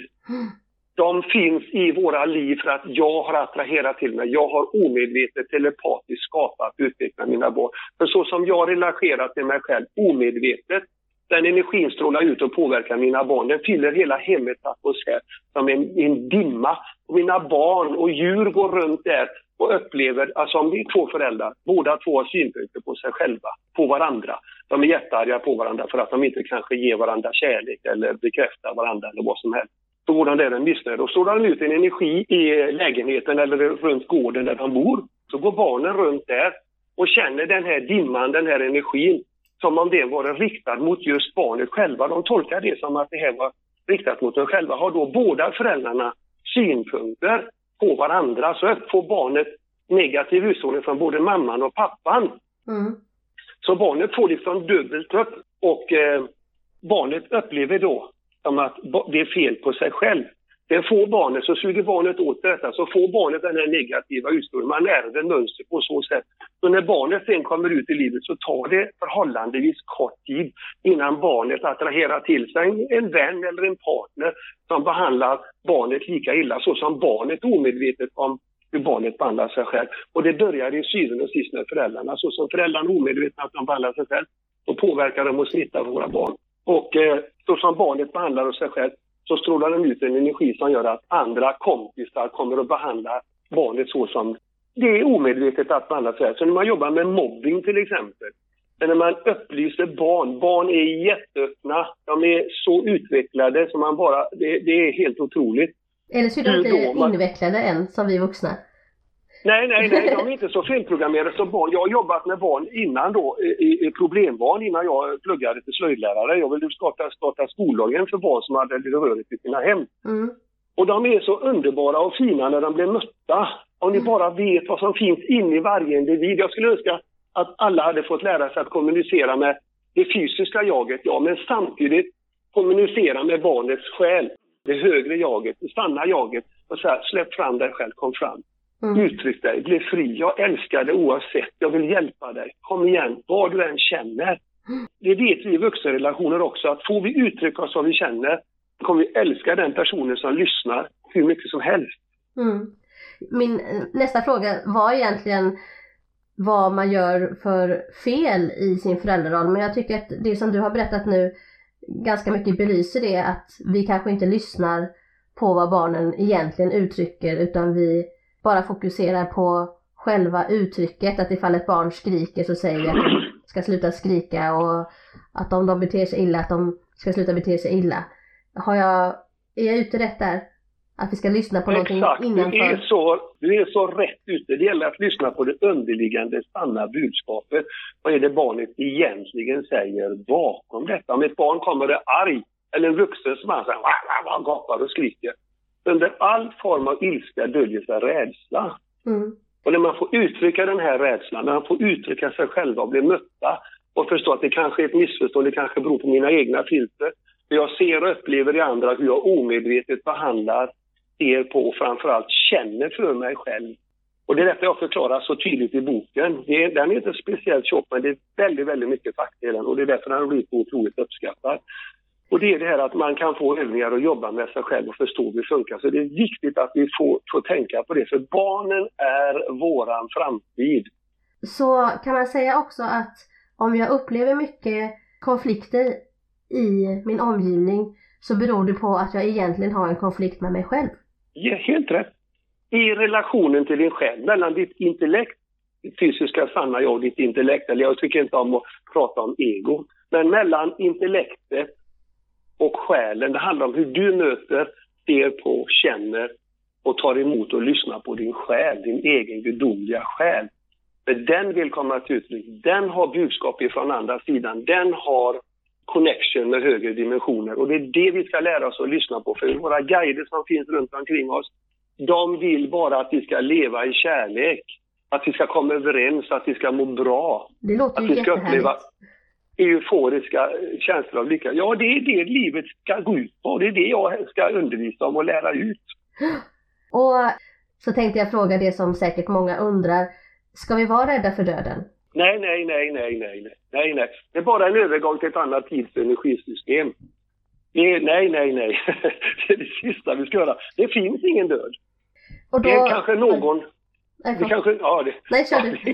De finns i våra liv för att jag har attraherat till mig. Jag har omedvetet telepatiskt skapat och utvecklat mina barn. För så som jag relaterar till mig själv omedvetet, den energin strålar ut och påverkar mina barn. Den fyller hela hemmets atmosfär som en, en dimma. Och mina barn och djur går runt där och upplever, alltså om vi är två föräldrar, båda två har synpunkter på sig själva, på varandra. De är jättearga på varandra för att de inte kanske ger varandra kärlek eller bekräftar varandra eller vad som helst. Då går de där en missnöjd. Då står de ut en energi i lägenheten eller runt gården där de bor. Så går barnen runt där och känner den här dimman, den här energin som om det var riktad mot just barnet själva. De tolkar det som att det här var riktat mot dem själva. Har då båda föräldrarna synpunkter på varandra så får barnet negativ utstrålning från både mamman och pappan. Mm. Så barnet får liksom dubbelt upp och eh, barnet upplever då som att det är fel på sig själv. Det får barnet, så suger barnet åt detta, så får barnet den här negativa utstrålningen. Man ärver mönster på så sätt. Så när barnet sen kommer ut i livet så tar det förhållandevis kort tid innan barnet attraherar till sig en, vän eller en partner som behandlar barnet lika illa så som barnet omedvetet om hur barnet behandlar sig själv. Och det börjar i syvende och sist med föräldrarna. Så som föräldrarna är omedvetna att de behandlar sig själv, så påverkar de och smittar våra barn. Och eh, så som barnet behandlar sig själv så strålar de ut en energi som gör att andra kompisar kommer att behandla barnet så som det är omedvetet att behandla sig. Så när man jobbar med mobbing till exempel, men när man upplyser barn, barn är jätteöppna, de är så utvecklade som man bara, det, det är helt otroligt. Eller så är de inte? Man- invecklade än, som vi vuxna. Nej, nej, nej, de är inte så felprogrammerade som barn. Jag har jobbat med barn innan då, i, i problembarn, innan jag pluggade till slöjdlärare. Jag ville starta, starta skollagen för barn som hade rörigt i sina hem. Mm. Och de är så underbara och fina när de blir mötta. Om ni bara vet vad som finns inne i varje individ. Jag skulle önska att alla hade fått lära sig att kommunicera med det fysiska jaget, ja, men samtidigt kommunicera med barnets själ. Det högre jaget, det sanna jaget. Och säga, släpp fram dig själv, kom fram. Mm. Uttryck dig, bli fri. Jag älskar dig oavsett. Jag vill hjälpa dig. Kom igen, vad du än känner. Det vet vi i vuxenrelationer också, att får vi uttrycka oss vad vi känner, kommer vi älska den personen som lyssnar hur mycket som helst. Mm. Min eh, nästa fråga var egentligen vad man gör för fel i sin föräldraroll. Men jag tycker att det som du har berättat nu ganska mycket belyser det att vi kanske inte lyssnar på vad barnen egentligen uttrycker utan vi bara fokuserar på själva uttrycket. Att ifall ett barn skriker så säger vi att de ska sluta skrika och att om de beter sig illa att de ska sluta bete sig illa. Har jag, är jag ute rätt där? Att vi ska lyssna på någonting Exakt, innanför? du är, så, du är så rätt ute. Det gäller att lyssna på det underliggande sanna budskapet. Vad är det barnet egentligen säger bakom detta? Om ett barn kommer och är arg, eller en vuxen som man säger, gapar och skriker. Under all form av ilska döljer sig rädsla. Mm. Och när man får uttrycka den här rädslan, när man får uttrycka sig själva och bli mötta och förstå att det kanske är ett missförstånd, det kanske beror på mina egna filter. För jag ser och upplever i andra hur jag omedvetet behandlar, ser på och framförallt känner för mig själv. Och det är detta jag förklarar så tydligt i boken. Det är, den är inte speciellt tjock, men det är väldigt, väldigt mycket fakta i den och det är därför den har blivit otroligt uppskattad. Och det är det här att man kan få övningar och jobba med sig själv och förstå hur det funkar. Så det är viktigt att vi får, får tänka på det, för barnen är våran framtid. Så kan man säga också att om jag upplever mycket konflikter i min omgivning så beror det på att jag egentligen har en konflikt med mig själv. Ja, helt rätt. I relationen till din själ, mellan ditt intellekt, ditt fysiska sanna jag och ditt intellekt, eller jag tycker inte om att prata om ego, men mellan intellektet och själen, det handlar om hur du möter, ser på, känner och tar emot och lyssnar på din själ, din egen gudomliga själ. För den vill komma till uttryck, den har budskap ifrån andra sidan, den har connection med högre dimensioner och det är det vi ska lära oss att lyssna på. För våra guider som finns runt omkring oss, de vill bara att vi ska leva i kärlek. Att vi ska komma överens, att vi ska må bra. Det låter Att vi ska uppleva. Euforiska känslor av lycka. Ja, det är det livet ska gå ut på. Det är det jag ska undervisa om och lära ut. Och så tänkte jag fråga det som säkert många undrar. Ska vi vara rädda för döden? Nej, nej, nej, nej, nej, nej, nej. Det är bara en övergång till ett annat tids energisystem. Det är, nej, nej, nej. Det är det sista vi ska göra. Det finns ingen död. Då... Det är kanske någon... Nej, Det kanske, ja, det, Nej, kör du.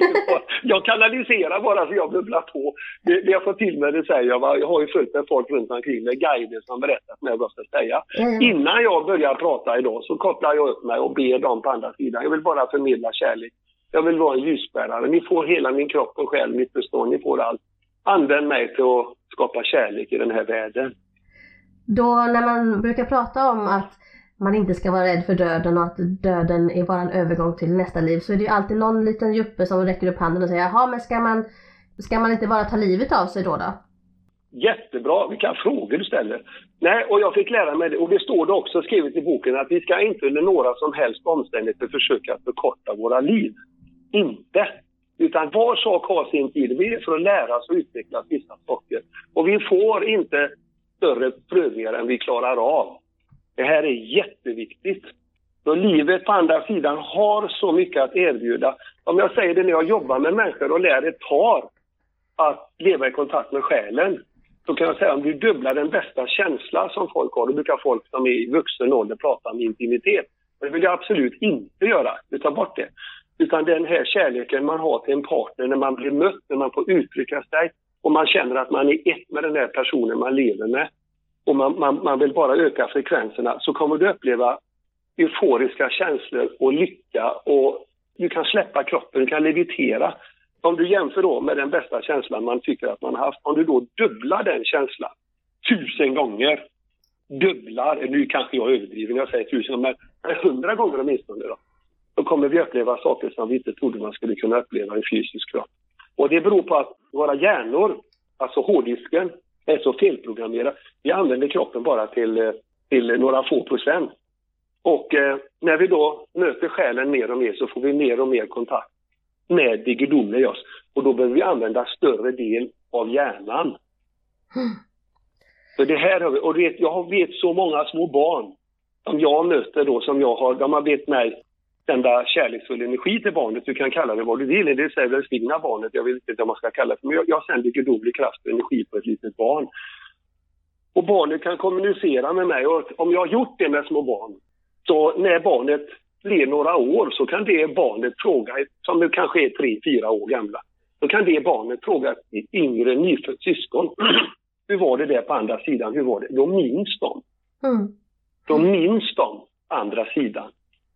jag kanaliserar bara så jag bubblar på. Det, det jag får till mig det säger jag. va. Jag har ju följt med folk runt omkring mig, guider som berättar för mig vad jag ska säga. Ja. Innan jag börjar prata idag så kopplar jag upp mig och ber dem på andra sidan. Jag vill bara förmedla kärlek. Jag vill vara en ljusbärare. Ni får hela min kropp och själ, mitt förstånd, ni får allt. Använd mig till att skapa kärlek i den här världen. Då när man brukar prata om att man inte ska vara rädd för döden och att döden är bara en övergång till nästa liv så är det ju alltid någon liten juppe som räcker upp handen och säger jaha men ska man, ska man inte bara ta livet av sig då då? Jättebra, vilka frågor du ställer. Nej, och jag fick lära mig det, och det står det också skrivet i boken, att vi ska inte under några som helst omständigheter försöka förkorta våra liv. Inte. Utan var sak har sin tid. Vi är för att lära oss och utveckla vissa saker. Och vi får inte större prövningar än vi klarar av. Det här är jätteviktigt. Så livet på andra sidan har så mycket att erbjuda. Om jag säger det när jag jobbar med människor och lär ett par att leva i kontakt med själen, så kan jag säga om du dubblar den bästa känsla som folk har, då brukar folk som är i vuxen ålder prata om intimitet. Men det vill jag absolut inte göra, vi tar bort det. Utan den här kärleken man har till en partner när man blir mött, när man får uttrycka sig och man känner att man är ett med den här personen man lever med och man, man, man vill bara öka frekvenserna så kommer du uppleva euforiska känslor och lycka och du kan släppa kroppen, du kan levitera. Om du jämför då med den bästa känslan man tycker att man har haft, om du då dubblar den känslan tusen gånger, dubblar, nu kanske jag överdriver när jag säger tusen, men hundra gånger åtminstone då. Då kommer vi uppleva saker som vi inte trodde man skulle kunna uppleva i fysisk kropp. Och det beror på att våra hjärnor, alltså hårddisken, är så felprogrammerad. Vi använder kroppen bara till, eh, till några få procent. Och eh, när vi då möter själen mer och mer så får vi mer och mer kontakt med det gudomliga i oss. Och då behöver vi använda större del av hjärnan. Mm. Det här har vi, och vet, jag vet så många små barn som jag möter då, som jag har, de har bett mig sända kärleksfull energi till barnet. Du kan kalla det vad du vill. Det säger välsigna barnet. Jag vet inte vad man ska kalla det. Men jag, jag sänder gudomlig kraft och energi på ett litet barn. Och barnet kan kommunicera med mig. Och om jag har gjort det med små barn, så när barnet blir några år så kan det barnet fråga, som nu kanske är tre, fyra år gamla, så kan det barnet fråga ett yngre nyfött syskon. Hur var det där på andra sidan? Hur var det? Då minns de. Mm. Då minns de andra sidan.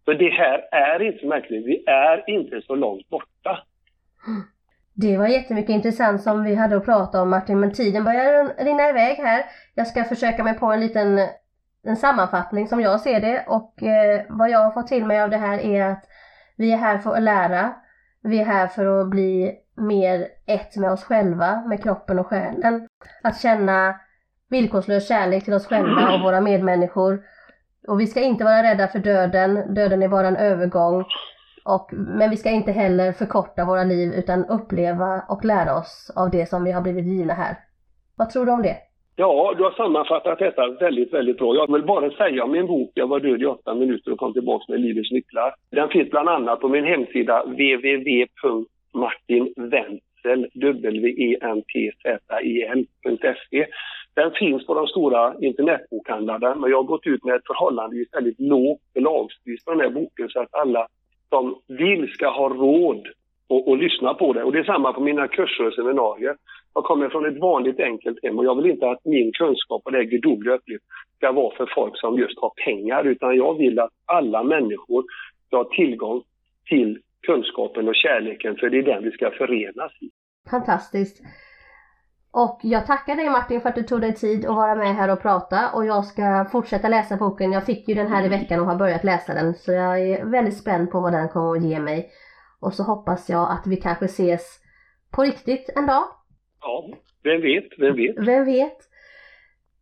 För det här är inte så märkligt. Vi är inte så långt borta. Det var jättemycket intressant som vi hade att prata om Martin, men tiden börjar rinna iväg här. Jag ska försöka mig på en liten en sammanfattning som jag ser det och eh, vad jag har fått till mig av det här är att vi är här för att lära. Vi är här för att bli mer ett med oss själva, med kroppen och själen. Att känna villkorslös kärlek till oss själva och våra medmänniskor. Och vi ska inte vara rädda för döden, döden är bara en övergång. Och, men vi ska inte heller förkorta våra liv utan uppleva och lära oss av det som vi har blivit givna här. Vad tror du om det? Ja, du har sammanfattat detta väldigt, väldigt bra. Jag vill bara säga om min bok Jag var död i åtta minuter och kom tillbaka med livets nycklar. Den finns bland annat på min hemsida www.martinwenzel, den finns på de stora internetbokhandlarna, men jag har gått ut med ett förhållandevis väldigt lågt belagspris på den här boken så att alla som vill ska ha råd att lyssna på det. Och det är samma på mina kurser och seminarier. Jag kommer från ett vanligt enkelt hem och jag vill inte att min kunskap och det gudomliga uppgift ska vara för folk som just har pengar utan jag vill att alla människor ska ha tillgång till kunskapen och kärleken för det är den vi ska förenas i. Fantastiskt. Och jag tackar dig Martin för att du tog dig tid att vara med här och prata och jag ska fortsätta läsa boken. Jag fick ju den här i veckan och har börjat läsa den så jag är väldigt spänd på vad den kommer att ge mig. Och så hoppas jag att vi kanske ses på riktigt en dag. Ja, vem vet, vem vet. Vem vet.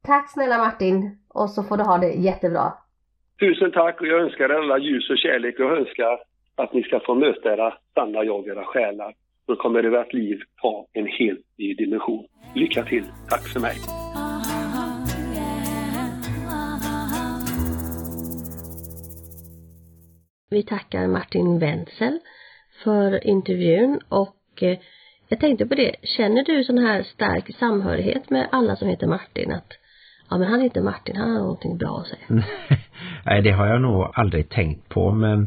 Tack snälla Martin och så får du ha det jättebra. Tusen tack och jag önskar er alla ljus och kärlek och önskar att ni ska få möta era sanna jag, era själar. Då kommer ert liv ta en helt ny dimension. Lycka till. Tack för mig. Vi tackar Martin Wenzel för intervjun och eh, jag tänkte på det, känner du sån här stark samhörighet med alla som heter Martin? Att ja men han heter Martin, han har någonting bra att säga. Nej det har jag nog aldrig tänkt på men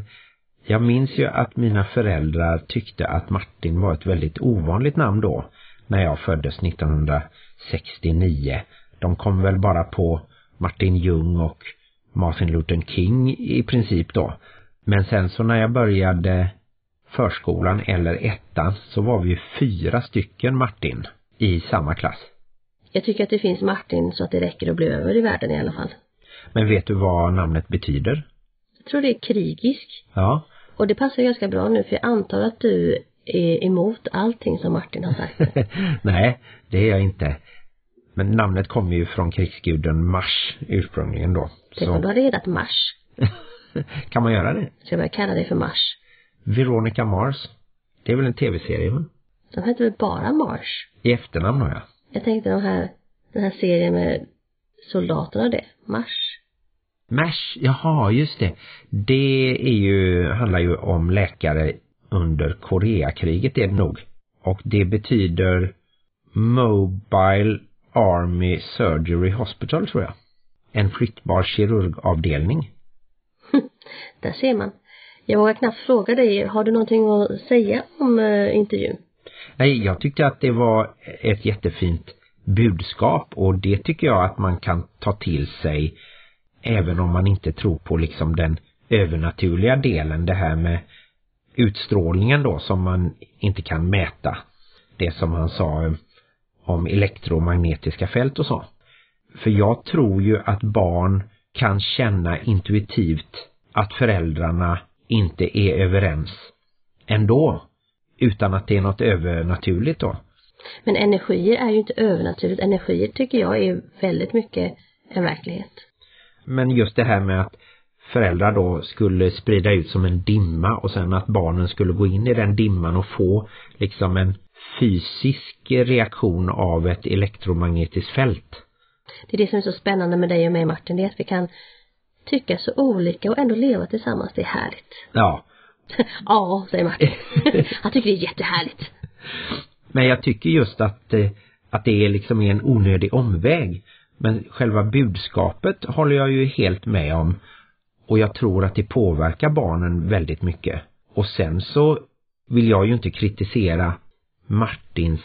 jag minns ju att mina föräldrar tyckte att Martin var ett väldigt ovanligt namn då när jag föddes 1969. De kom väl bara på Martin Ljung och Martin Luther King i princip då. Men sen så när jag började förskolan eller ettan så var vi fyra stycken Martin i samma klass. Jag tycker att det finns Martin så att det räcker att bli över i världen i alla fall. Men vet du vad namnet betyder? Jag tror det är krigisk. Ja. Och det passar ganska bra nu för jag antar att du är emot allting som Martin har sagt. Nej, det är jag inte. Men namnet kommer ju från krigsguden Mars ursprungligen då. Det var du hade redat Mars. kan man göra det? Ska börja kalla dig för Mars? Veronica Mars. Det är väl en tv-serie va? De heter väl bara Mars? I efternamn har jag. Jag tänkte de här, den här serien med soldaterna och det. Mars. MASH, jaha just det. Det är ju, handlar ju om läkare under Koreakriget är det nog. Och det betyder Mobile Army Surgery Hospital tror jag. En flyttbar kirurgavdelning. Där ser man. Jag vågar knappt fråga dig, har du någonting att säga om uh, intervjun? Nej, jag tyckte att det var ett jättefint budskap och det tycker jag att man kan ta till sig även om man inte tror på liksom den övernaturliga delen, det här med utstrålningen då som man inte kan mäta. Det som han sa om elektromagnetiska fält och så. För jag tror ju att barn kan känna intuitivt att föräldrarna inte är överens ändå. Utan att det är något övernaturligt då. Men energier är ju inte övernaturligt. Energier tycker jag är väldigt mycket en verklighet. Men just det här med att föräldrar då skulle sprida ut som en dimma och sen att barnen skulle gå in i den dimman och få liksom en fysisk reaktion av ett elektromagnetiskt fält. Det är det som är så spännande med dig och mig Martin, det är att vi kan tycka så olika och ändå leva tillsammans. Det är härligt. Ja. ja, säger Martin. Han tycker det är jättehärligt. Men jag tycker just att, eh, att det är liksom en onödig omväg. Men själva budskapet håller jag ju helt med om. Och jag tror att det påverkar barnen väldigt mycket. Och sen så vill jag ju inte kritisera Martins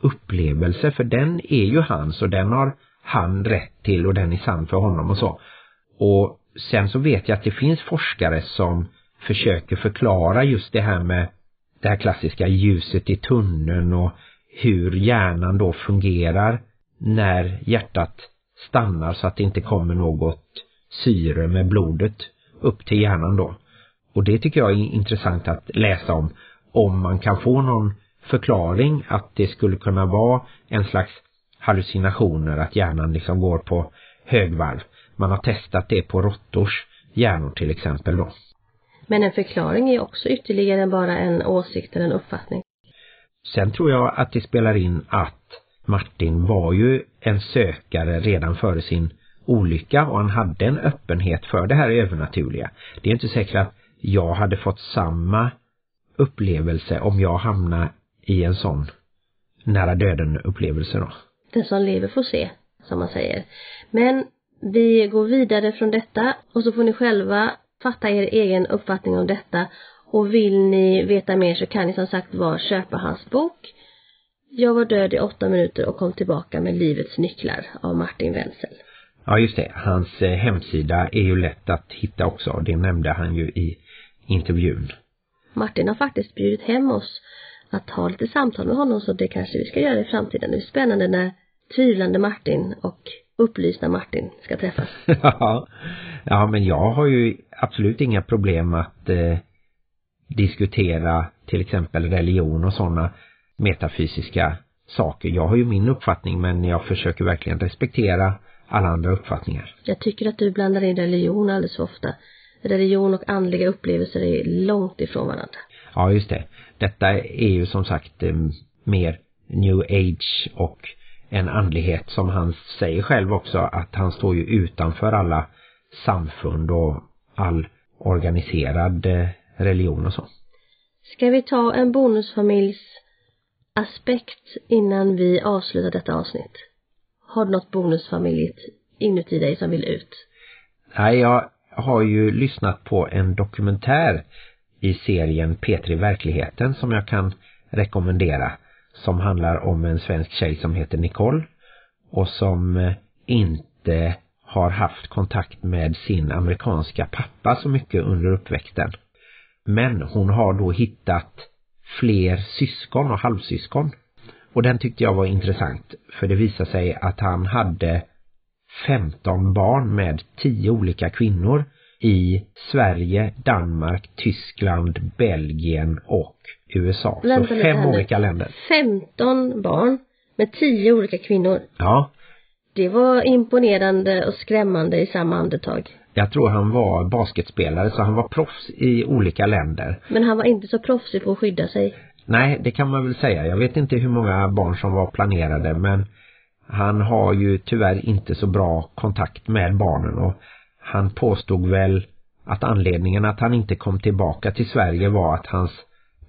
upplevelse för den är ju hans och den har han rätt till och den är sann för honom och så. Och sen så vet jag att det finns forskare som försöker förklara just det här med det här klassiska ljuset i tunneln och hur hjärnan då fungerar när hjärtat stannar så att det inte kommer något syre med blodet upp till hjärnan då. Och det tycker jag är intressant att läsa om. Om man kan få någon förklaring att det skulle kunna vara en slags hallucinationer, att hjärnan liksom går på högvarv. Man har testat det på råttors hjärnor till exempel då. Men en förklaring är också ytterligare bara en åsikt eller en uppfattning. Sen tror jag att det spelar in att Martin var ju en sökare redan före sin olycka och han hade en öppenhet för det här övernaturliga. Det är inte säkert att jag hade fått samma upplevelse om jag hamnade i en sån nära döden upplevelse då. Den som lever får se, som man säger. Men vi går vidare från detta och så får ni själva fatta er egen uppfattning om detta och vill ni veta mer så kan ni som sagt var köpa hans bok jag var död i åtta minuter och kom tillbaka med livets nycklar av Martin Wenzel. Ja just det, hans eh, hemsida är ju lätt att hitta också, det nämnde han ju i intervjun. Martin har faktiskt bjudit hem oss att ha lite samtal med honom så det kanske vi ska göra i framtiden. Det är spännande när tvivlande Martin och upplysna Martin ska träffas. ja, ja men jag har ju absolut inga problem att eh, diskutera till exempel religion och sådana metafysiska saker. Jag har ju min uppfattning men jag försöker verkligen respektera alla andra uppfattningar. Jag tycker att du blandar in religion alldeles för ofta. Religion och andliga upplevelser är långt ifrån varandra. Ja, just det. Detta är ju som sagt eh, mer new age och en andlighet som han säger själv också att han står ju utanför alla samfund och all organiserad eh, religion och så. Ska vi ta en bonusfamiljs aspekt innan vi avslutar detta avsnitt? Har du något bonusfamiljigt inuti dig som vill ut? Nej, jag har ju lyssnat på en dokumentär i serien Petri verkligheten som jag kan rekommendera som handlar om en svensk tjej som heter Nicole och som eh, inte har haft kontakt med sin amerikanska pappa så mycket under uppväxten. Men hon har då hittat fler syskon och halvsyskon. Och den tyckte jag var intressant för det visar sig att han hade 15 barn med 10 olika kvinnor i Sverige, Danmark, Tyskland, Belgien och USA. Vänta så fem olika länder. 15 barn med 10 olika kvinnor. Ja, Det var imponerande och skrämmande i samma andetag. Jag tror han var basketspelare så han var proffs i olika länder. Men han var inte så proffsig på att skydda sig. Nej, det kan man väl säga. Jag vet inte hur många barn som var planerade men han har ju tyvärr inte så bra kontakt med barnen och han påstod väl att anledningen att han inte kom tillbaka till Sverige var att hans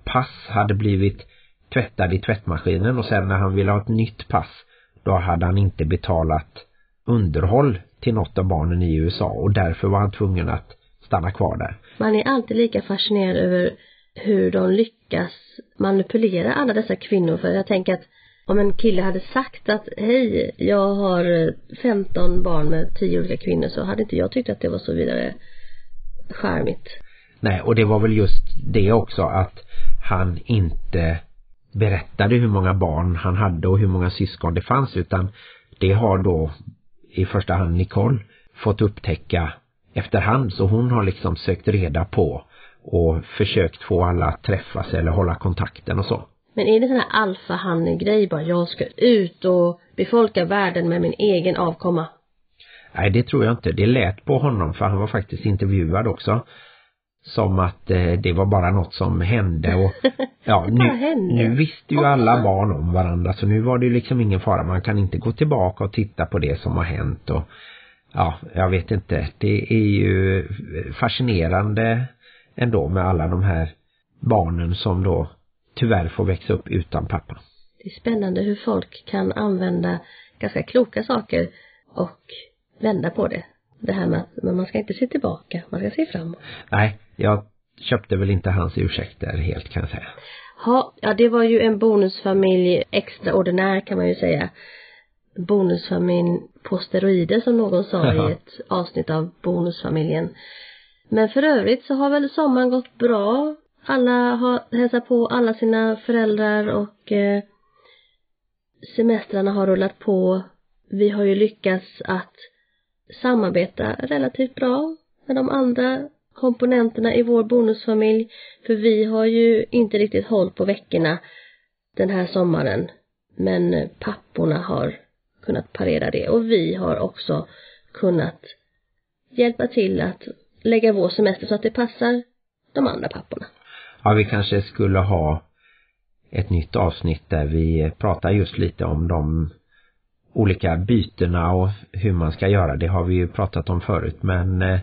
pass hade blivit tvättad i tvättmaskinen och sen när han ville ha ett nytt pass då hade han inte betalat underhåll till något av barnen i USA och därför var han tvungen att stanna kvar där. Man är alltid lika fascinerad över hur de lyckas manipulera alla dessa kvinnor. För jag tänker att om en kille hade sagt att hej, jag har eh, 15 barn med 10 olika kvinnor så hade inte jag tyckt att det var så vidare charmigt. Nej, och det var väl just det också att han inte berättade hur många barn han hade och hur många syskon det fanns utan det har då i första hand Nicole fått upptäcka efterhand så hon har liksom sökt reda på och försökt få alla att träffas eller hålla kontakten och så. Men är det sån här alfahanne-grej bara, jag ska ut och befolka världen med min egen avkomma? Nej, det tror jag inte. Det lät på honom för han var faktiskt intervjuad också. Som att eh, det var bara något som hände och ja, nu, hände. nu visste ju alla barn om varandra så nu var det ju liksom ingen fara. Man kan inte gå tillbaka och titta på det som har hänt och ja, jag vet inte. Det är ju fascinerande ändå med alla de här barnen som då tyvärr får växa upp utan pappa. Det är spännande hur folk kan använda ganska kloka saker och vända på det. Det här med att men man ska inte se tillbaka, man ska se framåt. Nej, jag köpte väl inte hans ursäkter helt kan jag säga. Ha, ja, det var ju en bonusfamilj extraordinär kan man ju säga. Bonusfamilj på steroider som någon sa Jaha. i ett avsnitt av Bonusfamiljen. Men för övrigt så har väl sommaren gått bra. Alla har hälsat på alla sina föräldrar och eh, semestrarna har rullat på. Vi har ju lyckats att samarbeta relativt bra med de andra komponenterna i vår bonusfamilj. För vi har ju inte riktigt hållit på veckorna den här sommaren. Men eh, papporna har kunnat parera det och vi har också kunnat hjälpa till att lägga vår semester så att det passar de andra papporna. Ja, vi kanske skulle ha ett nytt avsnitt där vi eh, pratar just lite om de olika bytena och hur man ska göra. Det har vi ju pratat om förut men eh,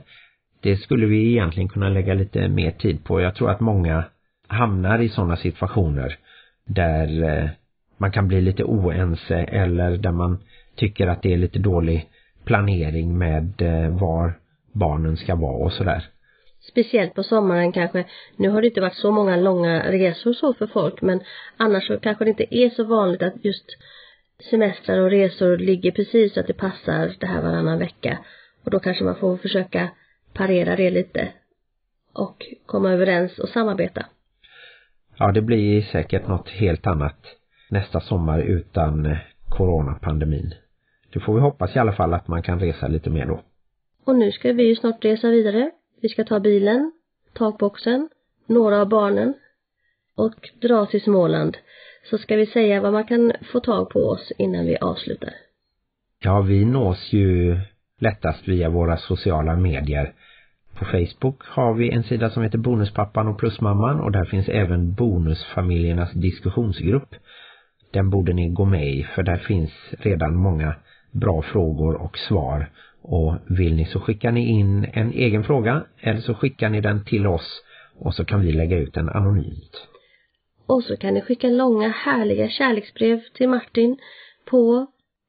det skulle vi egentligen kunna lägga lite mer tid på. Jag tror att många hamnar i sådana situationer där eh, man kan bli lite oense eller där man tycker att det är lite dålig planering med eh, var barnen ska vara och sådär. Speciellt på sommaren kanske. Nu har det inte varit så många långa resor så för folk men annars så kanske det inte är så vanligt att just semestrar och resor ligger precis så att det passar det här varannan vecka. Och då kanske man får försöka parera det lite och komma överens och samarbeta. Ja, det blir säkert något helt annat nästa sommar utan coronapandemin. Det får vi hoppas i alla fall att man kan resa lite mer då. Och nu ska vi ju snart resa vidare. Vi ska ta bilen, takboxen, några av barnen och dra till Småland. Så ska vi säga vad man kan få tag på oss innan vi avslutar. Ja, vi nås ju lättast via våra sociala medier. På Facebook har vi en sida som heter Bonuspappan och Plusmamman och där finns även Bonusfamiljernas diskussionsgrupp. Den borde ni gå med i för där finns redan många bra frågor och svar. Och vill ni så skickar ni in en egen fråga eller så skickar ni den till oss och så kan vi lägga ut den anonymt. Och så kan ni skicka långa härliga kärleksbrev till Martin på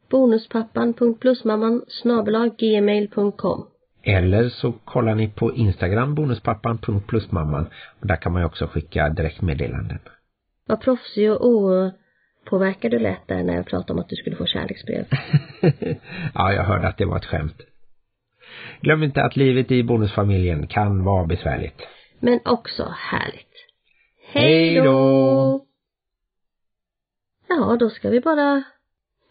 bonuspappan.plusmamman gmail.com Eller så kollar ni på Instagram bonuspappan.plusmamman och där kan man ju också skicka direktmeddelanden. Vad proffsig och opåverkad du lät där när jag pratade om att du skulle få kärleksbrev. ja, jag hörde att det var ett skämt. Glöm inte att livet i bonusfamiljen kan vara besvärligt. Men också härligt. Hej då! Ja, då ska vi bara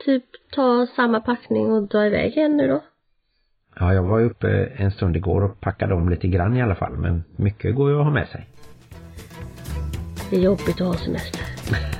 typ ta samma packning och dra iväg igen nu då. Ja, jag var uppe en stund igår och packade om lite grann i alla fall, men mycket går ju att ha med sig. Det är jobbigt att ha semester.